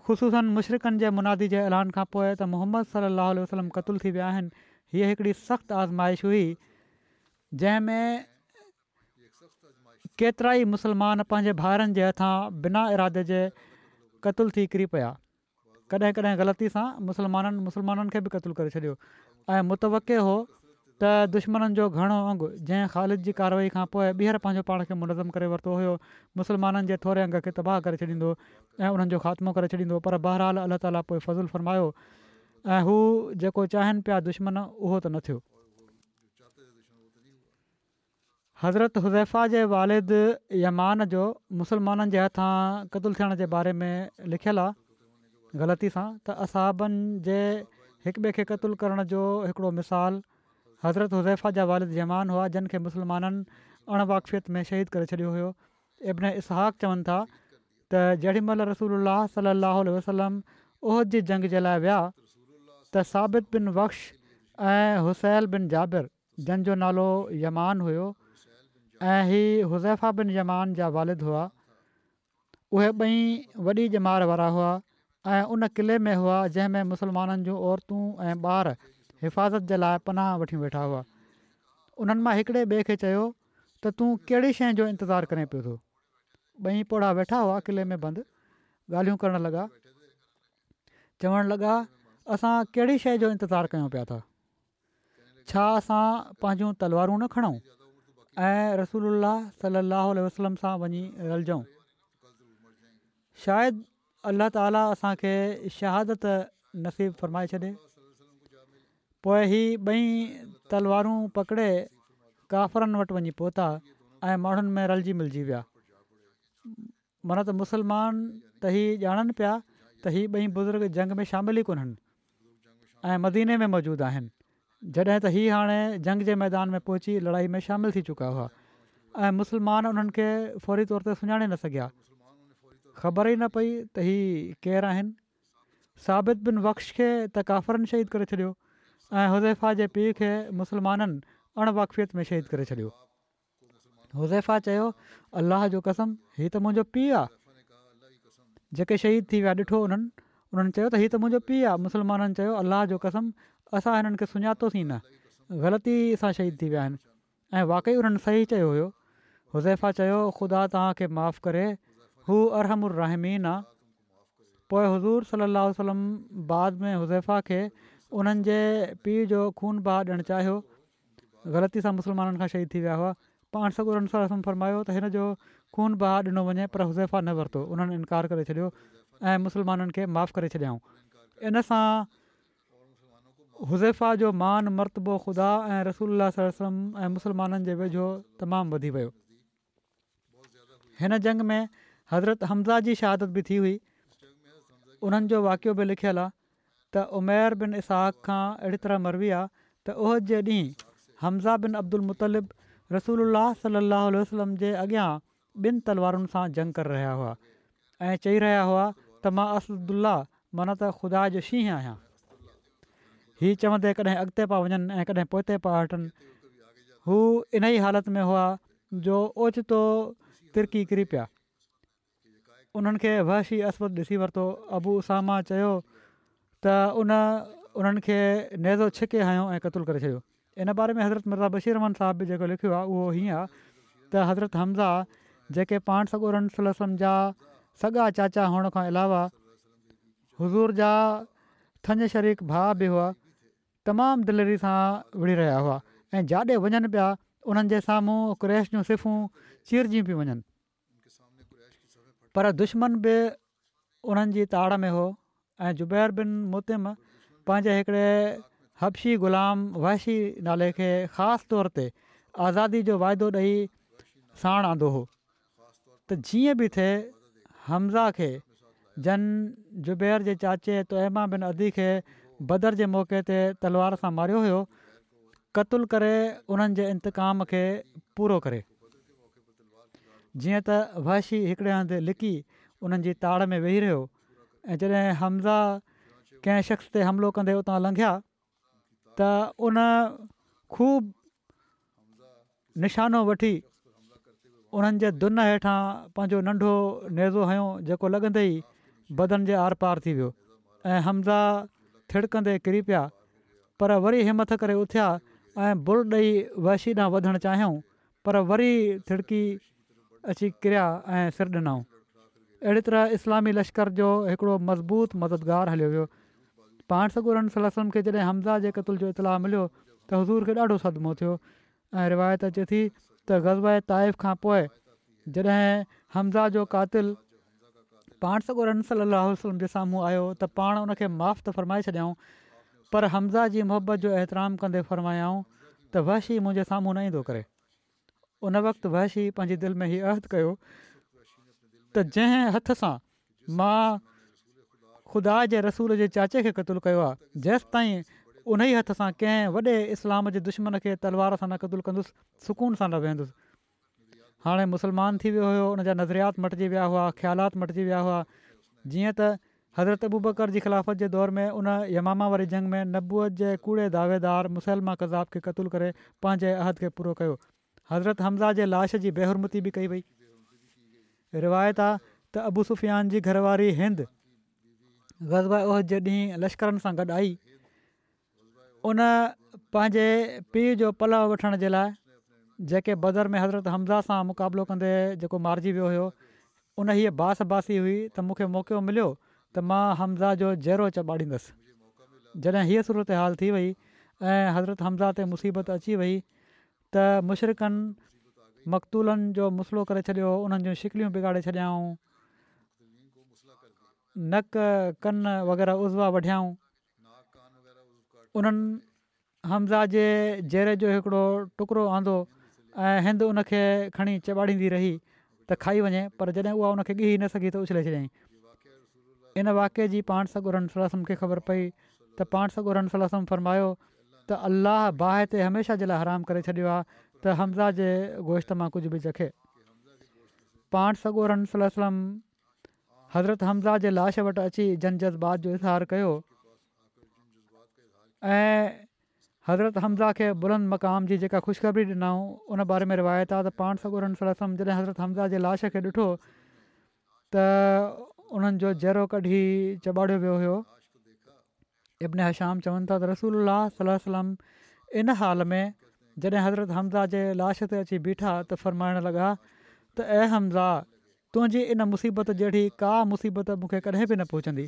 ख़ुशूसनि मुशरीक़नि जे मुनादी जे ऐलान खां पोइ त मोहम्मद सलाहु वसलम क़तलु थी विया आहिनि हीअ हिकिड़ी सख़्तु आज़माइश हुई जंहिंमें केतिराई मुसलमान पंहिंजे भाउरनि जे हथां बिना इरादे जे क़तलु थी किरी पिया कॾहिं कॾहिं ग़लती सां मुसलमाननि मुसलमाननि खे बि क़तलु करे छॾियो ऐं मुतव हो त दुश्मननि जो घणो अंगु जंहिं ख़ालिद जी कार्यवाई खां पोइ ॿीहर पंहिंजो पाण खे मुलज़मु करे वरितो हुयो मुसलमाननि जे थोरे अंग खे तबाह करे छॾींदो हुओ ऐं उन्हनि जो ख़ात्मो करे छॾींदो पर बहरहाल अलाह ताला पोइ फज़ुलु फ़रमायो ऐं हू जेको चाहिनि पिया दुश्मन उहो त न थियो हज़रत हुज़ैफा जे वालिद यमान जो मुसलमाननि जे हथां क़तलु थियण जे बारे में लिखियलु आहे ग़लती सां त असहाबनि जे हिक ॿिए खे क़तलु करण जो हिकिड़ो मिसाल हज़रत हुज़ैफ़ा जा वालिद जहमान हुआ जिन खे मुस्लमाननि अण में शहीद करे छॾियो हुयो इब्न इसहाक इसहक़वनि था त जेॾीमहिल रसूल अलाह सलाहु वसलम उहद जी जंग जे लाइ विया त साबित बिन बख़्श ऐं हुसैल बिन जाबिर जंहिंजो नालो यमान हुयो ऐं ही हुज़ैफ़ा बिन यमान जा वालिद हुआ उहे ॿई वॾी जमार वारा हुआ उन क़िले में हुआ जंहिंमें मुस्लमाननि जूं औरतूं ऐं ॿार हिफ़ाज़त जे लाइ पनाह वठी वेठा हुआ उन्हनि मां हिकिड़े ॿिए खे चयो त तूं कहिड़ी शइ जो इंतज़ारु करें पियो थो ॿई पोड़ा वेठा हुआ किले में बंदि ॻाल्हियूं करणु लॻा चवणु लॻा असां कहिड़ी शइ जो इंतिज़ारु कयूं पिया था छा असां पंहिंजूं तलवारूं न खणूं ऐं रसूल सलाहु वसलम सां वञी रलजऊं शायदि अलाह ताला असांखे शहादत नसीबु फ़रमाए छॾे पोइ ही ॿई तलवारूं पकिड़े काफ़रनि वटि वञी पहुता ऐं माण्हुनि में रलिजी मिलिजी विया माना त मुसलमान त ही ॼाणनि पिया त हीअ ॿई बुज़ुर्ग जंग में शामिल ई कोन मदीने में मौजूदु आहिनि जॾहिं त हीअ हाणे जंग जे मैदान में पहुची लड़ाई में शामिलु थी चुका हुआ ऐं मुस्लमान उन्हनि फौरी तौर ते सुञाणे न सघिया ख़बर ई न पई त हीउ केरु आहिनि साबित बिन बक्श खे त काफ़रनि शहीद करे छॾियो ऐं हुज़ेफ़ा जे पीउ खे मुसलमाननि अण में शहीद करे छॾियो हुज़ेफा चयो अलाह जो कसम हीउ त मुंहिंजो पीउ आहे जेके शहीद थी विया ॾिठो हुननि उन्हनि चयो त हीउ त मुंहिंजो पीउ आहे मुसलमाननि चयो अलाह जो कसम असां हिननि खे सुञातोसीं न ग़लती सां शहीद थी विया आहिनि ऐं वाक़ई उन्हनि सही चयो हुयो हुज़ैफ़ा चयो ख़ुदा तव्हांखे माफ़ु करे हू अरहमरहमीन आहे पोइ हज़ूर सलाहु वसलम बाद में हुज़ीफा खे उन्हनि जे पीउ जो ख़ून बहा ॾियणु चाहियो ग़लति सां मुसलमाननि खां शहीद थी विया हुआ पाण सगुरनि साल फरमायो त हिन जो खून बहा ॾिनो वञे पर हुज़ेफ़ा न वरितो उन्हनि इनकार करे छॾियो ऐं मुसलमाननि खे माफ़ु करे छॾियाऊं इन सां हुज़ीफा जो मान मरतबो ख़ुदा ऐं रसूलम ऐं मुसलमाननि जे वेझो तमामु वधी वियो हिन जंग में हज़रत हमज़ा जी शहादत बि थी हुई उन्हनि जो वाक़ियो बि लिखियलु आहे त उमेर बिन इसाक़ खां अहिड़ी तरह मरबी आहे त उहो जे ॾींहुं हमज़ा बिन अब्दुल मुतलिब रसूल सली अलाहु वसलम जे अॻियां ॿिनि तलवारुनि सां जंग करे रहिया हुआ ऐं चई रहिया हुआ त मां असदुल्ला माना त ख़ुदा जो शींहं आहियां हीउ चवंदे कॾहिं अॻिते पिया वञनि ऐं कॾहिं पोइ ते पिया हटनि हू इन ई हालति में हुआ जो ओचितो तिरकी किरी पिया उन्हनि खे वहशी अस्फ़द ॾिसी वरितो अबूसा मां चयो त उन उन्हनि खे नेज़ो छिके हयो ऐं क़तूल करे छॾियो इन बारे में हज़रत मिर्ज़ा बशीर रहन साहब बि जेको लिखियो आहे उहो हीअं आहे त हज़रत हमज़ा जेके पाण सॻुरम जा सॻा चाचा हुअण खां अलावा हज़ूर जा थन शरीक भाउ बि हुआ तमामु दिलरी सां विड़ी रहिया हुआ ऐं जाॾे वञनि पिया उन्हनि जे साम्हूं क्रेश जूं सिफ़ूं चीरिजी पियूं वञनि पर दुश्मन बि उन्हनि जी ताड़ में हो ऐं ज़ुबैर बिन मुतिम पंहिंजे हिकिड़े हबशी ग़ुलाम वहशी नाले खे ख़ासि तौर ते आज़ादी जो वाइदो ॾेई साण आंदो हो त जीअं बि थिए हमज़ा खे जन ज़ुबैर जे चाचे तोइमा बिन अदी खे बदर जे मौक़े ते तलवार सां मारियो हुयो कतुल करे उन्हनि इंतकाम इंताम खे पूरो करे जीअं त वहशी हिकिड़े हंधि लिकी उन्हनि जी ताड़ में वेही रहियो ऐं जॾहिं हमज़ा कंहिं शख़्स ते हमिलो कंदे उतां लंघिया त उन ख़ूब निशानो वठी उन्हनि जे दुन हेठां पंहिंजो नंढो नेज़ो हयो जेको लॻंदे ई बदन जे आर पार थी वियो ऐं हमज़ा थिड़कंदे किरी पिया पर वरी हिमथ करे उथिया ऐं भुर ॾेई वहशी ॾांहुं वधणु चाहियूं पर वरी थिड़की अची किरिया ऐं सिर ॾिनऊं अहिड़ी तरह इस्लामी लश्कर जो हिकिड़ो मज़बूत मददगार हलियो वियो पाण सॻु रन सल्हल खे जॾहिं हमज़ा जे क़तल जो इतलाउ मिलियो त हज़ूर खे ॾाढो सदमो थियो ऐं रिवायत अचे थी त ग़ज़ब ताइफ़ खां पोइ जॾहिं हमज़ा जो कातिल पाण सगुरम जे साम्हूं आयो त पाण उन खे माफ़ु त फ़र्माए छॾियाऊं पर हमज़ा जी मोहबत जो एतिराम कंदे फ़र्मायाऊं त वश ई मुंहिंजे साम्हूं न ईंदो करे उन वक़्तु वहशी पंहिंजी दिलि में हीअ अहद कयो त जंहिं हथ सां मां ख़ुदा जे रसूल जे चाचे खे क़तूलु कयो आहे जेसि उन ई हथ सां कंहिं वॾे इस्लाम जे दुश्मन खे तलवार सां न क़तलु कंदुसि सुकून सां न वेहंदुसि हाणे मुसलमान थी वियो हुयो हुन नज़रियात मटिजी विया हुआ ख़्यालात मटिजी विया हुआ जीअं त हज़रत अबूबकर जी ख़िलाफ़त जे दौर में उन यमामा वारी जंग में नबूअ जे कूड़े दावेदार मुसलमा कज़ाब खे क़तलु करे पंहिंजे अहद खे पूरो कयो हज़रत हमज़ा जे लाश जी बेहरमती बि कई वई रिवायत आहे त अबू सुफियान जी घरवारी हिंद गज़ब जे ॾींहुं लश्करनि सां गॾु आई उन पंहिंजे पीउ जो पलव वठण जे लाइ जेके बदर में हज़रत हमज़ा सां मुक़ाबिलो कंदे जेको मारिजी वियो हुयो उन हीअ बास बासी हुई त मूंखे मौक़ो मिलियो त मां हमज़ा जो ज़हरो चॿाड़ींदसि जॾहिं हीअ सूरत हाल थी वई ऐं हज़रत हमज़ा ते मुसीबत अची वई त मुशरक़नि मक़तूलनि जो मसलो करे छॾियो उन्हनि जूं शिकिलियूं बिगाड़े छॾियाऊं नक कन वग़ैरह उज़वा वढियाऊं उन्हनि हमज़ा जे ज़ेरे जो हिकिड़ो टुकड़ो आंदो ऐं हिंद उनखे खणी चॿाड़ींदी रही त खाई वञे पर जॾहिं उहा उनखे ॻीह न सघी त उछले छॾियईं इन वाक्य जी पाण सॻु सलम खे ख़बर पई त पाण सगुर सलम फ़र्मायो त अल्लाह बाहि ते हमेशह जे लाइ हराम करे छॾियो आहे त हमज़ा जे गोश्त मां कुझु बि चखे पाण सगोरन सलम हज़रत हमज़ा जे लाश वटि अची जन जज़्बात जो इज़हार कयो ऐं हज़रत हमज़ा खे बुलंद मक़ाम जी जेका ख़ुशख़री ॾिनऊं उन बारे में रिवायत आहे त पांठ सगोरन सलम जॾहिं हज़रत हमज़ा जे लाश खे ॾिठो त उन्हनि जो जहिड़ो कढी चॿाड़ियो वियो हुयो इबने हश्याम चवनि था त रसूल सलाहु सलम इन हाल में जॾहिं हज़रत हमज़ा जे लाश ते अची बीठा त फ़रमाइण लॻा त ऐं हमज़ा तुंहिंजी इन मुसीबत जहिड़ी का मुसीबत मूंखे कॾहिं बि न पहुचंदी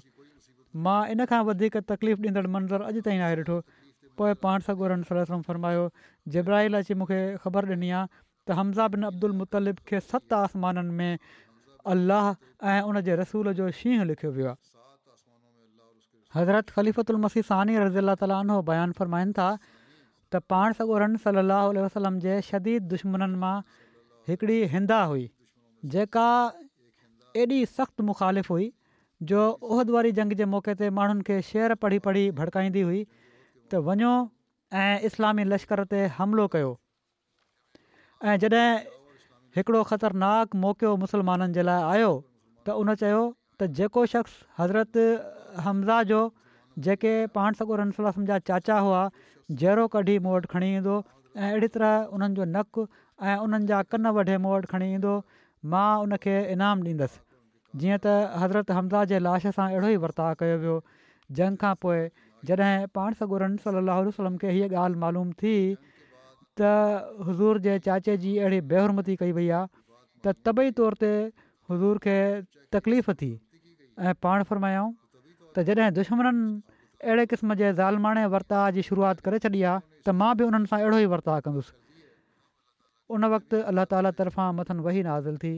मां इन खां वधीक तकलीफ़ ॾींदड़ु मंज़रु अॼु ताईं आहे ॾिठो पोइ पाण सॻो सलो सलम फ़र्मायो जिब्राहिल अची मूंखे ख़बर ॾिनी आहे त हमज़ा बिन अब्दुल मुतलिब खे सत आसमाननि में अलाह ऐं उन रसूल जो शींहं लिखियो वियो आहे हज़रत ख़लीफ़ुल मसीह सानी रज़ी अला ताली बयानु फ़रमाइनि था त पाण सगोरन रन सली वसलम जे शदीद दुश्मननि मां हिकिड़ी हिंदा हुई जेका एॾी सख़्तु मुखालिफ़ु हुई जो उहद वारी जंग जे मौक़े ते माण्हुनि खे शेर पढ़ी पढ़ी भड़काईंदी हुई त वञो ऐं इस्लामी लश्कर ते हमिलो कयो ऐं जॾहिं हिकिड़ो ख़तरनाक मौक़ो मुसलमाननि जे लाइ आयो त उन चयो त जेको शख़्स हज़रत हमज़ा जो जेके पाण सॻो रम जा चाचा हुआ जहिड़ो कढी मूं वटि खणी ईंदो ऐं अहिड़ी तरह उन्हनि जो नकु ऐं उन्हनि जा कन वढे मूं वटि खणी ईंदो मां उनखे इनाम ॾींदसि जीअं त हज़रत हमज़ा जे लाश सां अहिड़ो ई वर्ताव कयो वियो जंग खां पोइ जॾहिं पाण सगुरन रम वसलम खे हीअ ॻाल्हि मालूम थी त हज़ूर जे चाचे जी अहिड़ी बेहरमती कई वई आहे त तबई तौर ते हज़ूर खे तकलीफ़ थी ऐं पाण फ़रमायाऊं त जॾहिं दुश्मन अहिड़े क़िस्म जे ज़ालमाणे वर्ता जी शुरूआति करे छॾी आहे त मां बि उन्हनि सां अहिड़ो ई वर्ता कंदुसि उन वक़्तु अलाह ताला तर्फ़ां मथनि वही नाज़िल थी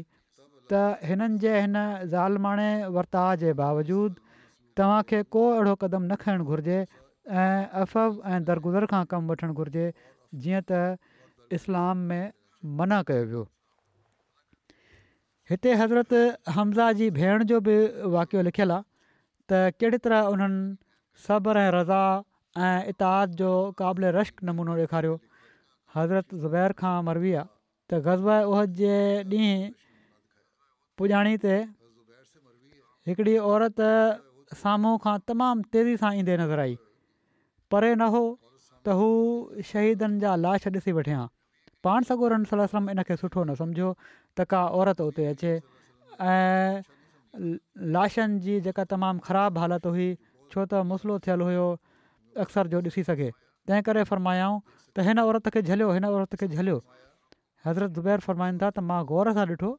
त हिननि जे हिन ज़ालमाणे वर्ता जे बावजूदु तव्हांखे को अहिड़ो क़दम न खणणु घुरिजे ऐं अफ़व ऐं दरगुज़र खां कमु वठणु घुरिजे जीअं त इस्लाम में मना कयो वियो हिते हज़रत हमज़ा जी भेण जो बि वाक़ियो लिखियलु आहे त कहिड़ी तरह उन्हनि सब्र ऐं रज़ा ऐं इताद जो क़ाबिल रश्क नमूनो ॾेखारियो हज़रत ज़ुबैर खां मरवी आहे त गज़ब जे ॾींहुं पुॼाणी ते हिकिड़ी औरत साम्हूं खां तमामु तेज़ी सां ईंदे नज़र आई परे न हो त हू शहीदनि जा लाश ॾिसी वठे हा पाण सगोरम इन खे सुठो न सम्झो त का औरत उते अचे ऐं लाशनि जी जेका तमामु ख़राबु हालति हुई छो त मसलो थियलु हुयो अक्सर जो ॾिसी सघे तंहिं करे फ़रमायाऊं त हिन औरत खे झलियो हिन औरत खे झलियो हज़रत ज़ुबैर फ़रमाइनि था त मां ग़ौर सां ॾिठो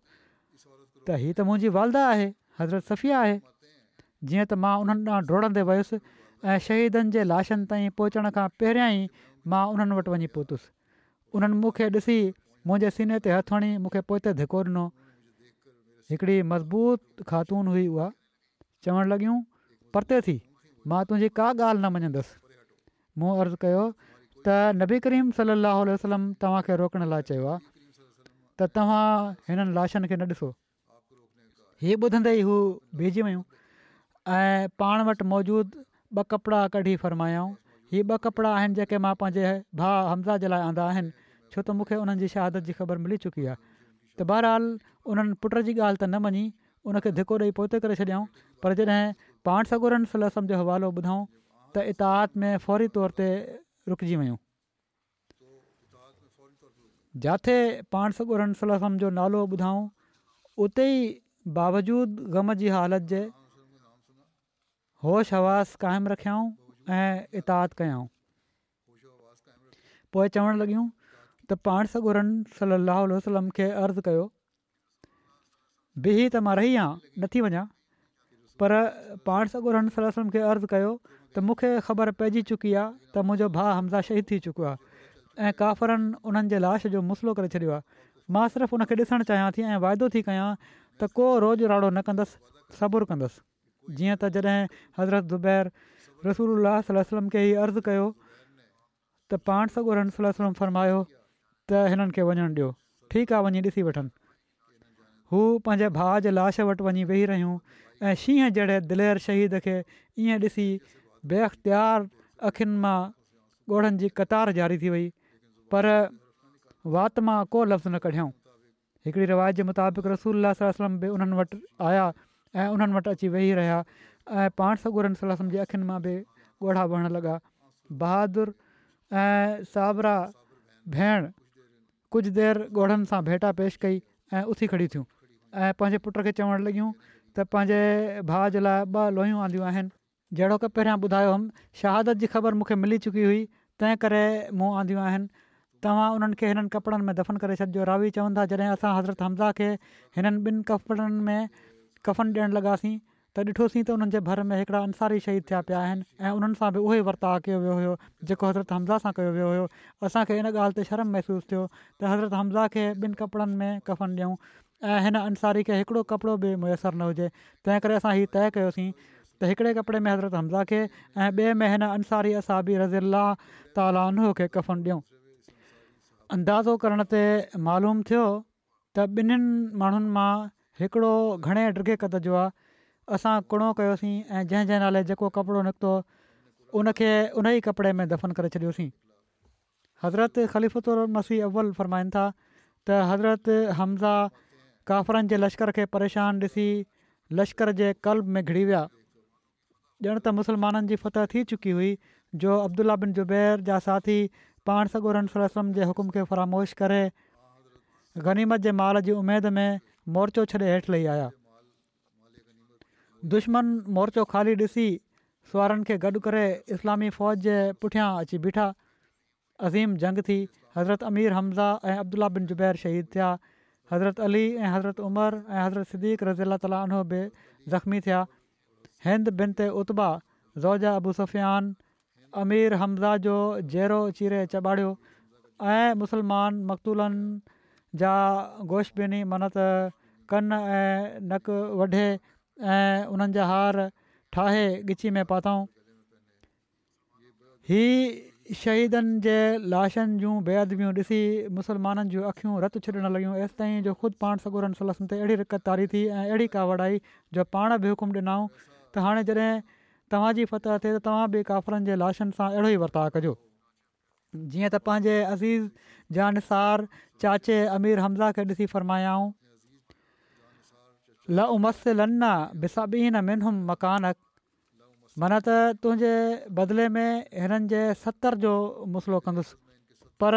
त हीअ त मुंहिंजी वालदा आहे हज़रत सफ़िया आहे जीअं त मां उन्हनि ॾांहुं डोड़ंदे वयुसि ऐं शहीदनि जे लाशनि ताईं पहुचण खां पहिरियां ई मां उन्हनि वटि वञी पहुतुसि उन्हनि मूंखे ॾिसी मुंहिंजे सीने ते हथु हणी मूंखे पोइ त धिको ॾिनो हिकिड़ी मज़बूत ख़ातून हुई उहा चवणु लॻियूं परते थी मां तुंहिंजी का ॻाल्हि न मञंदसि मूं अर्ज़ु कयो त नबी करीम सली लाह वसलम तव्हांखे रोकण लाइ चयो आहे त तव्हां हिननि लाशनि खे न ॾिसो हीअ ॿुधंदे ई हू बीजी वियूं ऐं पाण वटि मौजूदु ॿ कपिड़ा कढी फरमायां हीअ ॿ कपिड़ा आहिनि जेके मां पंहिंजे भाउ हमज़ाद जे लाइ आंदा आहिनि छो त मूंखे उन्हनि जी शहादत जी ख़बर मिली चुकी आहे त बहरहाल उन्हनि पुट जी ॻाल्हि त न मञी उनखे धिको ॾेई पोइ छॾियऊं पर जॾहिं पाण सगोरनि सलाह जो हवालो ॿुधऊं त इताहात में फौरी तौर ते रुकिजी वयूं जिते पाण सगोरन सलम जो नालो ॿुधऊं उते ई बावजूद ग़म जी हालति जे होश हवासश काइमु रखियाऊं ऐं इताहात कयाऊं पोइ चवणु लॻियूं त पाण सगोरनि सलाहु वलम खे अर्ज़ु बिह त मां रही आहियां नथी वञा पर पाण सगुर सलो वलम खे अर्ज़ु कयो त मूंखे ख़बर पइजी चुकी आहे त मुंहिंजो भाउ हमज़ा शहीद थी चुको आहे ऐं काफ़रनि उन्हनि जे लाश जो मुसलो करे छॾियो आहे मां सिर्फ़ु उनखे ॾिसणु चाहियां थी ऐं वाइदो थी कयां त को रोज़ु राड़ो न कंदसि सबुरु कंदसि जीअं त जॾहिं हज़रत ज़ुबैर रसूल सलम खे ई अर्ज़ु कयो त पाण सगुर रन सलम फ़रमायो त हिननि खे वञणु ॾियो ठीकु आहे वञी हू पंहिंजे भाउ जे लाश वटि वञी वेही रहियूं ऐं शींहं जहिड़े दिलेर शहीद खे ईअं ॾिसी बेख़्तियार अखियुनि मां ॻोढ़नि जी कतार जारी थी वई पर वात मां को लफ़्ज़ु न कढियऊं हिकिड़ी رسول जे मुताबिक़ रसूल वलम बि उन्हनि वटि आया ऐं उन्हनि वटि अची वेही रहिया ऐं पाण सॻूर सलाह जी अखियुनि मां बि ॻोढ़ा वहणु लॻा बहादुर ऐं साबरा भेण कुझु देरि ॻोढ़नि सां भेटा पेश कई ऐं उथी खड़ियूं थियूं ऐं पंहिंजे पुट खे चवणु लॻियूं त पंहिंजे भाउ जे लाइ ॿ लोहियूं आंदियूं आहिनि जहिड़ो की पहिरियां ॿुधायो हुउमि शहादत जी ख़बर मूंखे मिली चुकी हुई तंहिं करे मूं आंदियूं आहिनि तव्हां उन्हनि खे हिननि कपिड़नि में दफ़न करे छॾिजो रावी था जॾहिं असां हज़रत हमज़ा खे हिननि ॿिनि कपिड़नि में कफ़न ॾियणु लॻासीं त ॾिठोसीं त हुननि जे भर में हिकिड़ा अंसारी शहीद थिया पिया आहिनि ऐं उन्हनि सां बि उहो ई वर्ताव कयो वियो हुयो जेको हज़रत हमज़ा सां कयो वियो हुयो असांखे इन ॻाल्हि ते शर्म महिसूसु थियो त हज़रत हमज़ा खे ॿिनि कपिड़नि में कफ़न ॾियूं ऐं हिन अंसारी खे हिकिड़ो कपिड़ो बि मुयसरु न हुजे तंहिं करे असां हीउ तय कयोसीं त हिकिड़े कपिड़े में हज़रत हमज़ा खे ऐं ॿिए में हिन अंसारी असाबी बि रज़ी अलाह खे कफ़न ॾियूं अंदाज़ो करण ते मालूम थियो त ॿिन्हिनि माण्हुनि मां हिकिड़ो घणे क़द जो आहे असां कुणो कयोसीं ऐं जंहिं जंहिं नाले जेको कपिड़ो निकितो उनखे उन ई कपिड़े में दफ़न करे छॾियोसीं हज़रत मसीह अव्वल फ़रमाइनि था त हमज़ा काफ़रनि जे लश्कर खे परेशान ॾिसी लश्कर जे कल्ब में घिरी विया ॼण त मुसलमाननि जी फतह थी चुकी हुई जो अब्दुला बिन ज़ुबैर जा साथी पाण सॻोरन जे हुकुम खे फरामोश करे गनीमत जे माल जी उमेद में मोर्चो छॾे हेठि लही आया दुश्मन मोर्चो खाली ॾिसी सुवारनि खे गॾु करे इस्लामी फ़ौज जे पुठियां अची बीठा अज़ीम जंग थी हज़रत अमीर हमज़ाह ऐं अब्दुल्ला बिन ज़ुबैर शहीद थिया हज़रत अली ऐं हज़रत حضرت ऐं हज़रत اللہ रज़ीला ताला بے बि ज़ख़्मी थिया हिंद बिन ते ابو ज़ौजा امیر अमीर हमज़ा जो जहिड़ो चीरे चॿाड़ियो ऐं मुसलमान मकतूलनि जा गोशबिनी मन्नत कनि ऐं नकु वढे ऐं उन्हनि जा हार ठाहे ॻिची में पातऊं ही शदनि जे लाशनि जूं बेअबियूं ॾिसी मुस्लमाननि जूं अखियूं रतु छॾणु लॻियूं एसिताईं जो ख़ुदि पाण सगूरनि सलस ते अहिड़ी रिकतारी थी ऐं अहिड़ी कावड़ आई जो पाण बि हुकुम ॾिनऊं त हाणे जॾहिं तव्हांजी फतह थिए त तव्हां बि काफ़रनि जे लाशनि सां अहिड़ो ई वर्ता कजो जीअं त पंहिंजे अज़ीज़ जानसार चाचे अमीर हमज़ा खे ॾिसी ल उमस लन्ना बिसाबीन मिनहुम मकानक माना त तुंहिंजे बदिले में हिननि जे सतरि जो मसलो कंदुसि पर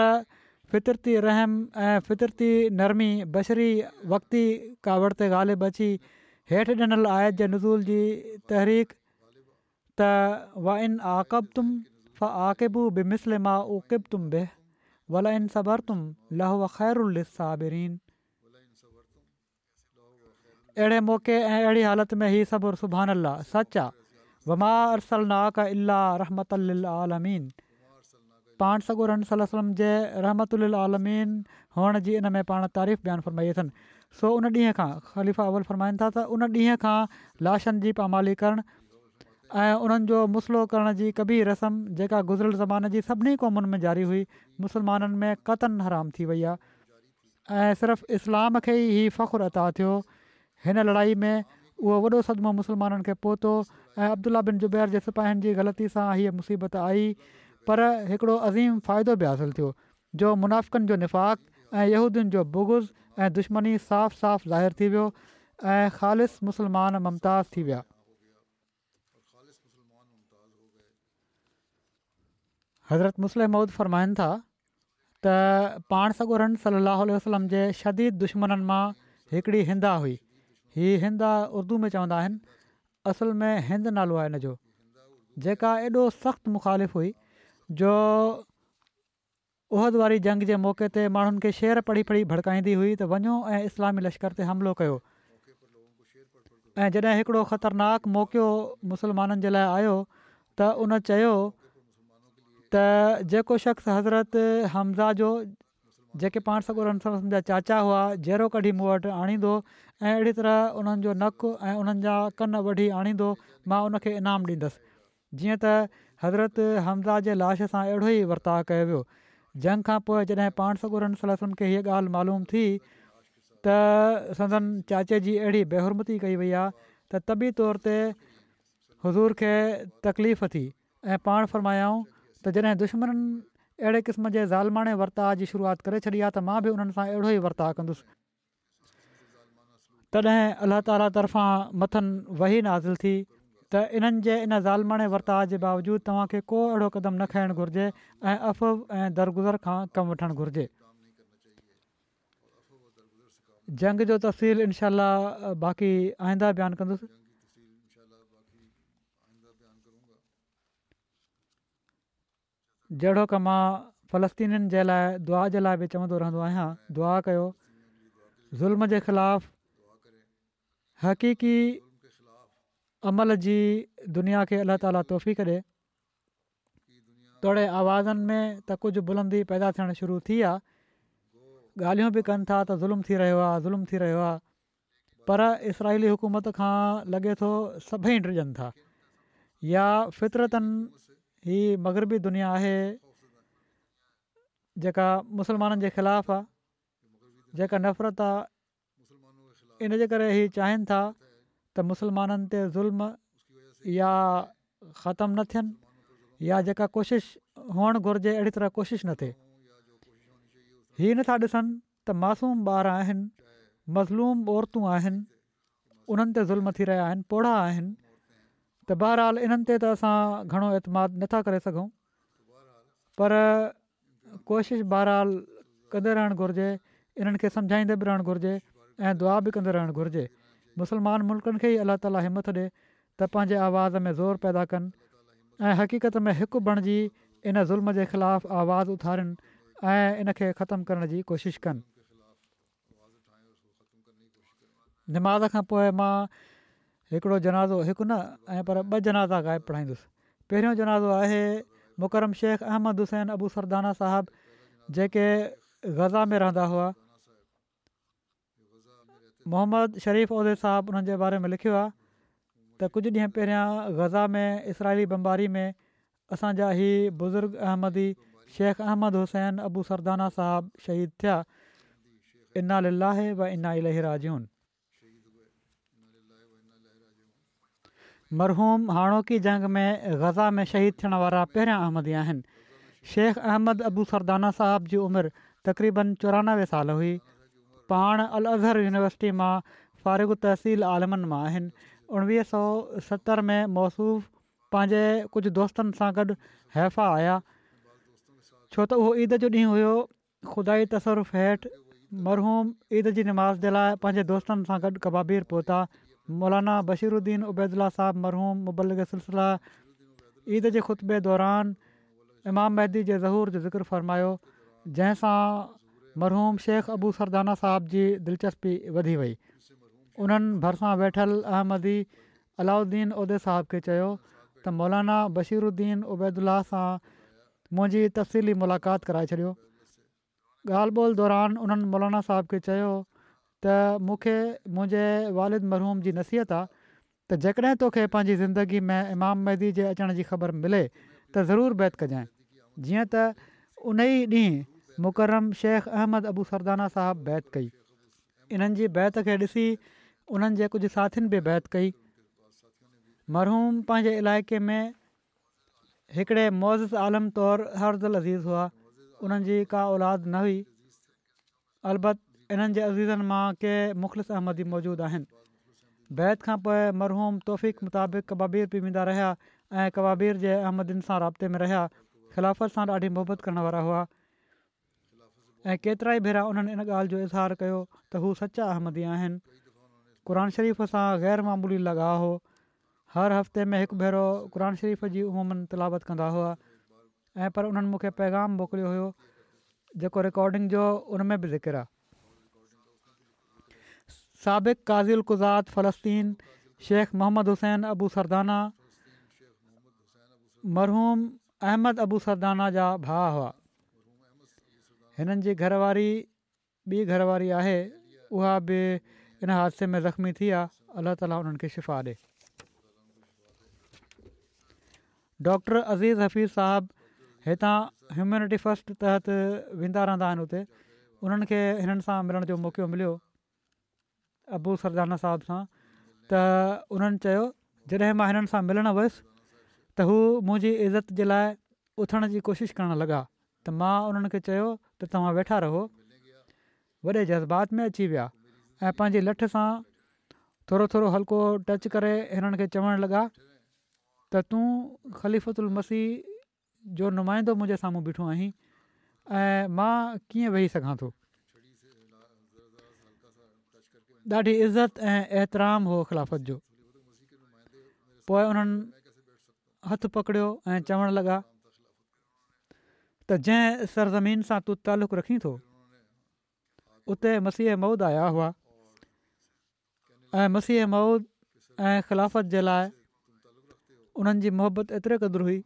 फितरती रहम ऐं फितरती नरमी बशरी वक्ती कावट ते गाले बची हेठि ॾिनल आइ जे नज़ूल जी तहरीक त व इन आकबुम आकिब बिमिसल मां वलाइन सबर तुम लह वैरु साबिरीन अहिड़े मौक़े ऐं अहिड़ी हालति में हीउ सब्रु सुबानल आहे सच आहे وما अरसलाक अल अल رحمت للعالمین پان سگو अल अल अल अला रहमत अल आलमीन पाण सॻु रन सलम जे रहमत उलआालमीन हुअण जी इन में पाण तारीफ़ बयानु फ़रमाई अथनि सो उन ॾींहं खां ख़लीफ़ा अवल फ़रमाइनि था त उन ऐं उन्हनि जो मसलो करण जी कॿी रस्म जेका गुज़िरियल ज़माने जी सभिनी क़ौमुनि में जारी हुई मुस्लमाननि में कतल हराम थी वई आहे ऐं सिर्फ़ु उहो वॾो सदमो मुसलमाननि खे पहुतो ऐं अब्दुला बिन जुबैर जे सिपाहिनि जी ग़लती सां हीअ मुसीबत आई पर हिकिड़ो अज़ीम फ़ाइदो बि हासिलु थियो जो मुनाफ़िकनि जो निफ़ाक़ ऐं जो बुगुज़ ऐं दुश्मनी साफ़ु साफ़ु ज़ाहिर थी वियो ऐं ख़ालि मुसलमान मुमताज़ थी विया हज़रत मुस्लिम महुूद फ़रमाइनि था त पाण सॻुरनि सलाह वसलम जे शदीद दुश्मन मां हिकिड़ी हिंदा हुई हीअ हिंद आहे उर्दू में चवंदा असल में हिंद नालो आहे हिन जो जेका एॾो सख़्तु मुखालिफ़ु हुई जो उहद वारी जंग जे मौके ते माण्हुनि खे शेर पढ़ी पढ़ी भड़काईंदी हुई त वञो ऐं इस्लामी लश्कर ते हमिलो कयो ऐं जॾहिं हिकिड़ो ख़तरनाक मौकियो मुसलमाननि जे लाइ आयो त उन चयो त जेको शख़्स हज़रत हमज़ा जो जेके पाण सकूर सलसन जा चाचा हुआ जहिड़ो कढी मूं वटि आणींदो ऐं अहिड़ी तरह उन्हनि जो नकु ऐं उन्हनि जा वढी आणींदो मां उनखे इनाम ॾींदसि जीअं त हज़रत हमदा जे लाश सां अहिड़ो ई वर्ताव कयो वियो जंग खां पोइ जॾहिं पाण सलसन खे हीअ ॻाल्हि मालूम थी त संदनि चाचे जी अहिड़ी बेहरमती कई वई आहे त तबी तौर ते हज़ूर खे तकलीफ़ थी ऐं पाण फरमायऊं त जॾहिं दुश्मन अहिड़े क़िस्म जे ज़ालमाणे वर्ता जी शुरूआति करे छॾी आहे त मां बि उन्हनि सां अहिड़ो ई वर्ता कंदुसि तॾहिं अलाह ताला तर्फ़ां मथनि वही नाज़िल थी त इन्हनि जे इन ज़ालमाणे वर्ता जे बावजूदु तव्हांखे को अहिड़ो क़दम न खाइणु घुरिजे ऐं अफ़ ऐं दरगुज़र खां कमु वठणु घुरिजे जंग जो तफ़सील इनशा बाक़ी आईंदा बयानु कंदुसि जहिड़ो की मां फ़लस्तीनीनि जे लाइ दुआ जे लाइ बि चवंदो रहंदो आहियां दुआ कयो ज़ुल्म जे ख़िलाफ़ हक़ीक़ी अमल जी दुनिया खे अल्ला ताला तोहफ़ी करे तोड़े आवाज़नि में त कुझु बुलंदी पैदा थियण शुरू थी आहे ॻाल्हियूं बि कनि था त ज़ुल्म थी रहियो आहे ज़ुल्म थी रहियो आहे पर इसराइली हुकूमत खां लॻे थो सभई डिॼनि था या फितरतनि हीअ मगरबी दुनिया आहे जेका मुसलमाननि जे ख़िलाफ़ आहे जेका नफ़रत आहे इन जे करे इहे चाहिनि था त मुसलमाननि ते ज़ुल्म या ख़तमु न थियनि या जेका कोशिशि हुअणु घुरिजे अहिड़ी तरह कोशिशि न थिए हीअ नथा ॾिसनि त मासूम ॿार आहिनि मज़लूम औरतूं आहिनि उन्हनि ज़ुल्म थी रहिया आहिनि पोड़ा आहिनि त बहरहाल इन्हनि ते त असां घणो इतमाद नथा करे सघूं पर कोशिशि बहरहाल कंदे रहणु घुरिजे इन्हनि खे सम्झाईंदे बि रहणु घुरिजे ऐं दुआ बि कंदो रहणु घुरिजे मुसलमान मुल्कनि खे ई अलाह ताला हिमथ ॾिए त पंहिंजे आवाज़ में ज़ोर पैदा कनि ऐं हक़ीक़त में हिकु बणिजी इन ज़ुल्म जे ख़िलाफ़ु आवाज़ु उथारिनि ऐं इन खे ख़तमु करण जी कोशिशि कनि नमाज़ खां पोइ मां हिकिड़ो जनाज़ो हिकु न ऐं पर ॿ जनाज़ा ग़ाइबु पढ़ाईंदुसि पहिरियों जनाज़ो आहे मुकरम शेख अहमद हुसैन अबू सरदाना साहिबु जेके गज़ा में रहंदा हुआ मोहम्मद शरीफ़ उहिदे साहबु उन्हनि जे बारे में लिखियो आहे त कुझु ॾींहं पहिरियां गज़ा में इसराइली बम्बारी में असांजा ही बुज़ुर्ग अहमदी शेख अहमद हुसैन अबू सरदाना साहबु शहीद थिया इना लाहे व इना इलही राजन मरहूम हाणोकी जंग में ग़ज़ा में शहीद थियण वारा पहिरियां अहमदी आहिनि शेख अहमद अबू सरदाना साहिब जी उमिरि तक़रीबन चोरानवे साल हुई पाण अल अज़हर यूनिवर्सिटी मां फ़ारिगु तहसील आलमनि मां आहिनि उणिवीह सौ सतरि में मौसूफ़ पंहिंजे कुझु दोस्तनि सां गॾु हैफ़ा आया छो त उहो ईद जो ॾींहुं हुयो खुदा तसुरफ हेठि मरहूम ईद जी नमाज़ जे लाइ पंहिंजे दोस्तनि सां गॾु कबाबीर पहुता मौलाना बशीरुद्दीनैदु साहिबु मरहूम मुबलग सिलसिला ईद जे ख़ुतबे दौरान इमाम महदी जे ज़हूर जो ज़िक्रु फ़रमायो जंहिंसां मरहूम शेख अबू सरदाना साहिब जी दिलचस्पी वधी वई उन्हनि भरिसां वेठल अहमदी अलाउद्दीन उहिदे साहिब खे चयो त मौलाना बशीरुद्दीनैदुल्ला सां मुंहिंजी तफ़सीली मुलाक़ात कराए छॾियो ॻाल्हि ॿोल दौरान उन्हनि मौलाना साहिब खे चयो त मूंखे मुंहिंजे वारिद मरहूम जी नसीहत आहे त जेकॾहिं तोखे पंहिंजी ज़िंदगी में इमाम महदी जे अचण जी ख़बर मिले त ज़रूरु बैत कजांइ जीअं त उन ई ॾींहुं मुकरम शेख अहमद अबू सरदाना साहिबु बैत कई इन्हनि जी बैत खे ॾिसी उन्हनि जे कुझु साथियुनि बि बैत कई मरहूम पंहिंजे इलाइक़े में हिकिड़े मौज़िस आलम तौरु हर अज़ीज़ हुआ उन्हनि का औलाद न हुई अलबत इन्हनि जे अज़ीज़नि मां के मुख़लिस अहमदी मौजूदु आहिनि बैत खां पोइ मरहूम तौफ़ीक मुताबिक़ कबाबीर बि वेंदा रहिया ऐं कबाबीर जे अहमदियुनि सां राब्ते में रहिया ख़िलाफ़त सां ॾाढी मुहबत करण वारा हुआ ऐं केतिरा ई भेरा उन्हनि इन ॻाल्हि जो इज़हार कयो त हू सचा अहमदी आहिनि क़ुर शरीफ़ सां ग़ैर मामूली लॻा हो हर हफ़्ते में हिकु भेरो क़ुन शरीफ़ जी अमूमनि तिलावत कंदा हुआ ऐं पर उन्हनि मूंखे पैगाम मोकिलियो हुयो जेको रिकॉर्डिंग जो उन में बि ज़िकिर आहे साबिक़ काज़िल क़ुज़ात फ़लस्तीन शेख मोहम्मद हुसैन अबू सरदाना मरहूम अहमद अबू सरदाना जा भाउ हुआ हिननि घरवारी ॿी घरवारी आहे उहा बि इन हादसे में ज़ख़्मी थी आहे अलाह ताला उन्हनि खे शिफ़ा ॾे डॉक्टर अज़ीज़ हफ़ीज़ साहबु हितां ह्यूमनिटी फस्ट तहति वेंदा रहंदा आहिनि हुते उन्हनि खे हिननि सां मिलण जो मौक़ो मिलियो अबू सरदाना साहब सां त उन्हनि चयो जॾहिं मां हिननि सां मिलणु वयुसि त हू मुंहिंजी इज़त जे लाइ उथण जी कोशिशि करणु लॻा त मां उन्हनि खे चयो त तव्हां वेठा रहो वॾे जज़्बात में अची विया ऐं पंहिंजे लठ सां थोरो थोरो हल्को टच करे हिननि खे चवणु लॻा त तूं ख़लीफ़ल मसीह जो नुमाइंदो मुंहिंजे साम्हूं बीठो आहीं ऐं मां कीअं वेही सघां थो ॾाढी इज़त ऐं एतराम हो ख़िलाफ़त जो पोइ उन्हनि हथु पकड़ियो ऐं चवण लॻा त जंहिं सरज़मीन सां तू तालुक़ु रखी थो उते मसीह मऊद आया हुआ ऐं मसीह मौद ऐं ख़िलाफ़त जे लाइ उन्हनि जी मोहबत एतिरे क़दुरु हुई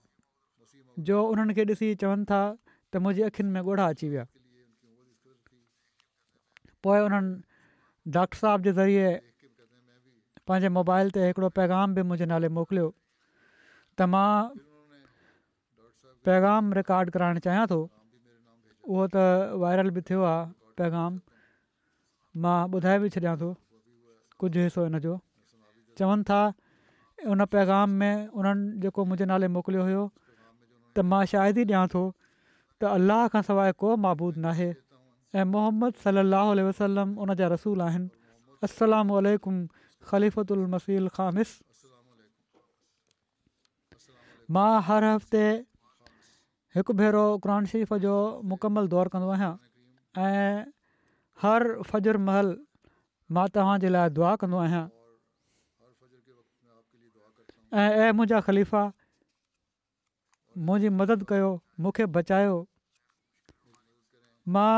जो उन्हनि खे ॾिसी चवनि था त मुंहिंजी अख़ियुनि में ॻोढ़ा अची विया पोइ उन्हनि डॉक्टर साहब जे ज़रिए पंहिंजे मोबाइल ते हिकिड़ो पैगाम बि मुंहिंजे नाले मोकिलियो त मां पैगाम रिकॉड कराइण चाहियां थो उहो त वायरल बि थियो आहे पैगाम मां ॿुधाए बि छॾियां थो कुझु हिसो हिन जो चवनि था उन पैगाम में उन्हनि जेको मुंहिंजे नाले मोकिलियो हुयो त मां शायदि ई ॾियां थो त अल्ला खां सवाइ को माबूदु नाहे ऐं मोहम्मद सली वसलम उन जा रसूल आहिनि मसील ख़ामिस मां हर हफ़्ते हिकु भेरो क़ुर शरीफ़ जो मुकमल दौरु कंदो आहियां ऐं हर फजर महल मां तव्हांजे लाइ दुआ कंदो आहियां ऐं ऐं मुंहिंजा ख़लीफ़ा मुंहिंजी मदद कयो मूंखे बचायो मां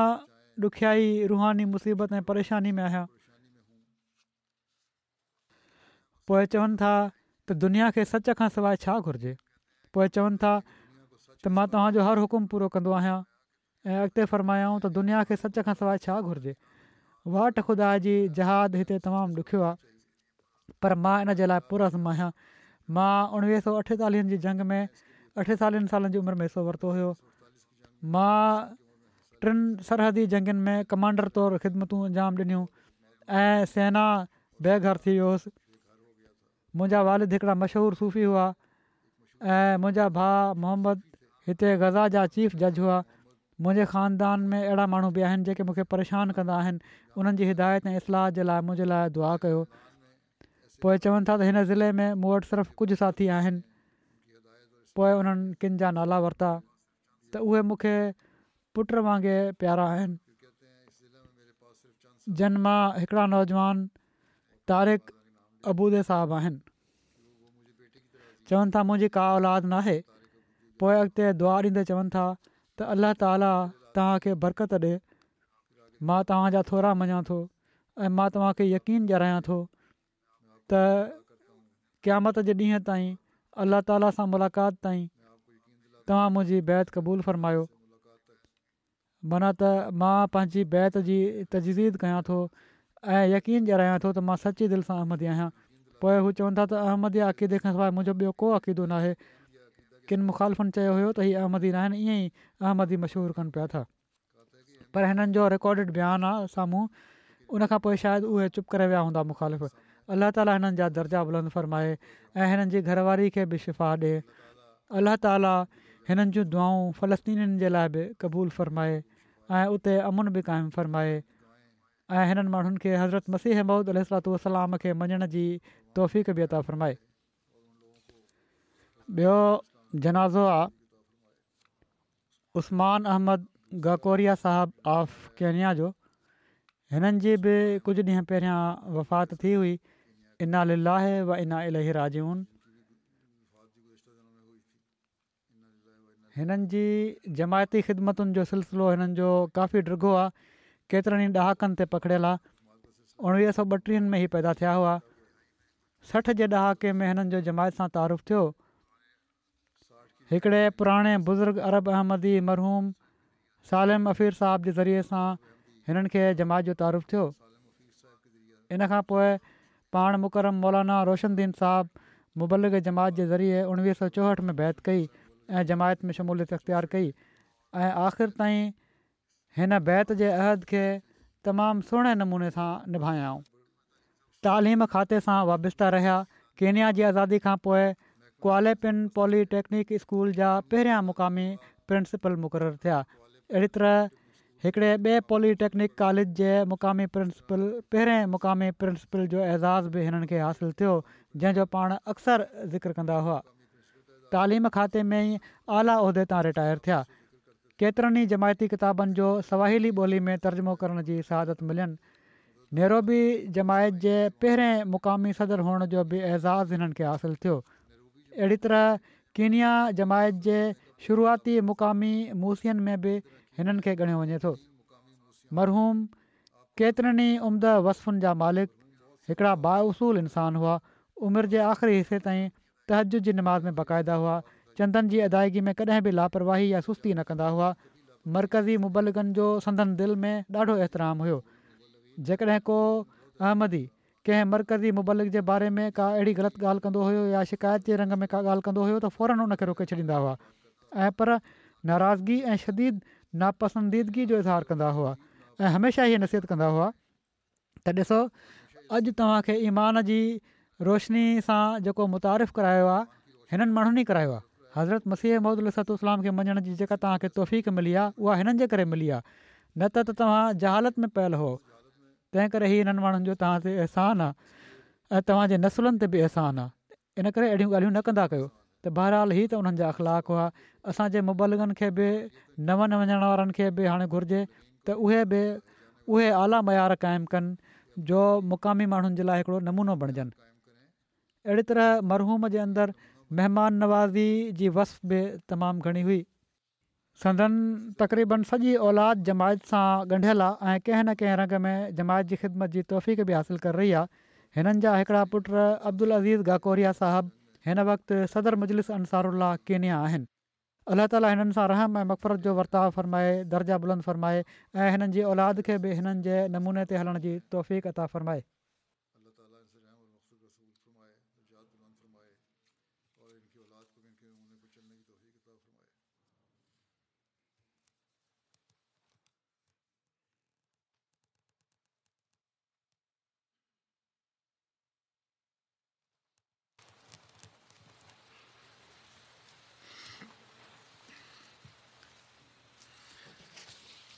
ॾुखियाई रूहानी मुसीबत ऐं परेशानी में आहियां पोइ चवनि था त दुनिया खे सच खां सवाइ छा घुरिजे पोइ चवनि था त मां तव्हांजो हर हुकुम पूरो कंदो आहियां ऐं अॻिते फ़रमायाऊं त दुनिया खे सच खां सवाइ छा घुरिजे वाट ख़ुदा जी जहाद हिते तमामु ॾुखियो आहे पर मां इन जे लाइ पूराज़म आहियां मां उणिवीह सौ अठेतालीहनि जी जंग में अठेतालीहनि सालनि जी उमिरि में हिसो वरितो हुयो मां टिनि सरहदी जंगनि में कमांडर तौरु ख़िदमतूं अंजाम ॾिनियूं ऐं सेना बेघर थी वियोसि मुंहिंजा वालिद हिकिड़ा मशहूरु सूफ़ी हुआ ऐं मुंहिंजा भाउ मोहम्मद हिते गज़ा जा चीफ जज हुआ मुंहिंजे ख़ानदान में अहिड़ा माण्हू बि आहिनि जेके मूंखे परेशान कंदा आहिनि उन्हनि जी हिदायत ऐं इसलाह जे लाइ मुंहिंजे लाइ दुआ कयो पोइ चवनि था त हिन ज़िले में मूं वटि सिर्फ़ु कुझु साथी आहिनि पोइ उन्हनि किन जा नाला वरिता त उहे मूंखे पुट वांगुरु प्यारा आहिनि जन मां हिकिड़ा नौजवान तारिक अबूदे साहबु आहिनि चवनि था मुंहिंजी का औलाद न आहे पोइ अॻिते दुआरींदे चवनि था त अल्ला ताला तव्हांखे बरक़त ॾिए मां तव्हांजा थोरा मञा थो ऐं मां तव्हांखे यकीन ॼाणायां थो त क़ामत जे ॾींहं ताईं अलाह ताला सां मुलाक़ात ताईं तव्हां मुंहिंजी बैत क़बूल फ़रमायो माना त मां पंहिंजी बैत जी तजदीद कयां थो ऐं यकीन ॼाणायां थो त मां सची दिलि सां अहमदी आहियां पोइ हू चवनि था त अक़ीदे खां सवाइ मुंहिंजो ॿियो को अक़ीदो न किन मुखालिफ़ुनि चयो हुयो त हीअ अहमदी नाहिनि ईअं ई अहमदी मशहूरु कनि पिया था पर हिननि जो रिकॉडिड बयानु आहे साम्हूं उनखां पोइ शायदि उहे चुप करे विया हूंदा मुख़ालिफ़ अलाह ताला हिननि जा दर्जा बुलंद फ़रमाए ऐं हिननि जी घरवारी खे बि शिफ़ा ॾिए अलाह ताला हिननि जूं दुआऊं फ़लस्तीनीनि जे लाइ बि क़बूलु ऐं उते अमुन बि क़ाइमु फ़रमाए ऐं हिननि माण्हुनि खे हज़रत मसीह अहमूद सलाहु वसलाम खे मञण जी तौफ़ बि अता फ़रमाए ॿियो जनाज़ो आहे उस्मान अहमद गाकोरिया साहबु ऑफ केनिया जो हिननि जी बि कुझु ॾींहं पहिरियां वफ़ात थी हुई इना लीलाहे व इना राजून हिननि जी जमायती ख़िदमतुनि जो सिलसिलो हिननि जो काफ़ी डिघो आहे केतिरनि ई ॾहाकनि ते पकड़ियलु आहे उणिवीह सौ ॿटीहनि में ई पैदा थिया हुआ सठ जे ॾहाके में हिननि जो जमायत सां तारूफ़ु थियो हिकिड़े पुराणे बुज़ुर्ग अरब अहमदी मरहूम सालिम अफ़ीर साहब जे ज़रिए सां हिननि खे जमायत जो तारूफ़ु थियो इन खां पोइ पाण मुकर मौलाना रोशन्दीन साहबु मुबलिक जमायत जे ज़रिए उणिवीह सौ चोहठि में बैत कई ऐं जमायत में शमूलियत इख़्तियारु कई ऐं आख़िर ताईं हिन बैत जे अहद खे तमामु सुहिणे नमूने सां निभायाऊं तालिम खाते सां वाबिता रहिया केनिया जी आज़ादी खां पोइ क्वालेपिन पॉलीटेकनिक स्कूल जा पहिरियां मुक़ामी प्रिंसिपल मुक़ररु थिया अहिड़ी तरह हिकिड़े ॿिए पॉलीटेकनिक कॉलेज जे मुक़ामी प्रिंसिपल पहिरें मुक़ामी प्रिंसिपल जो एज़ाज़ बि हिननि खे हासिलु थियो जंहिंजो पाण अक्सर ज़िक्र कंदा हुआ तइलीम खाते में ई आला उहिदे तां रिटायर थिया केतिरनि ई जमायती किताबनि जो सवाएली ॿोली में तर्जुमो करण जी सहादत मिलियनि नेरोबी जमायत जे पहिरें मुक़ामी सदर हुअण जो बि एज़ाज़ हिननि खे हासिलु थियो अहिड़ी तरह कीनिया जमायत जे शुरूआती मुक़ामी मूसियुनि में बि हिननि खे ॻणियो वञे थो मरहूम केतिरनि ई उम्द वसफ़ुनि जा मालिक हिकिड़ा बाउसूल इंसान हुआ उमिरि जे आख़िरी हिसे ताईं तहजु जी نماز में बाक़ाइदा हुआ चंदनि जी अदाईगी में कॾहिं बि लापरवाही या सुस्ती न कंदा हुआ मरकज़ी मुबलिकनि जो संदनि दिलि में ॾाढो एतिराम हुयो जेकॾहिं को अहमदी कंहिं मर्कज़ी मुबलिक जे बारे में का अहिड़ी ग़लति ॻाल्हि कंदो हुयो या शिकायत जे रंग में का ॻाल्हि कंदो हुयो त फ़ौरन उन रोके छॾींदा हुआ ऐं पर नाराज़गी ऐं शदीद नापसंदीदगी जो इज़हार कंदा हुआ ऐं हमेशह इहा नसीहत कंदा हुआ त ॾिसो अॼु तव्हांखे ईमान जी रोशनी सां जेको मुतारिफ़ु करायो आहे हिननि माण्हुनि ई करायो आहे हज़रत मसीह महद इलाही इस्लाम खे मञण जी जेका तव्हांखे तौफ़ मिली आहे उहा हिननि जे करे मिली आहे न त तव्हां जहालत में पयल हो तंहिं करे ई हिननि माण्हुनि जो तव्हां ते अहसान आहे ऐं तव्हांजे नसुलनि ते बि अहसान आहे इन करे अहिड़ियूं ॻाल्हियूं न कंदा कयो त बहराल ई त उन्हनि जा अख़लाक़ असांजे मुबलगनि खे बि न वञण वारनि खे बि हाणे घुरिजे त उहे बि उहे आला मयार क़ाइमु कनि जो मुक़ामी माण्हुनि जे लाइ हिकिड़ो नमूनो बणिजनि अहिड़ी तरह मरहूम जे अंदरु महिमान नवाज़ी जी वस बि तमामु घणी हुई संदन तक़रीबन सॼी औलाद जमायत सां ॻंढियल आहे ऐं कंहिं न कंहिं रंग में जमायत जी ख़िदमत जी तौफ़ीक़ बि हासिलु करे रही आहे हिननि जा हिकिड़ा पुट अब्दुल अज़ीज़ गाकोरिया साहबु हिन वक़्तु सदर मुजलिस अंसारु केनिया आहिनि अल्ला ताली हिननि सां रहम ऐं मक़फ़रत जो वर्ताव फ़रमाए दर्जा बुलंद फ़रमाए ऐं हिननि औलाद खे बि हिननि नमूने ते हलण जी अता फ़रमाए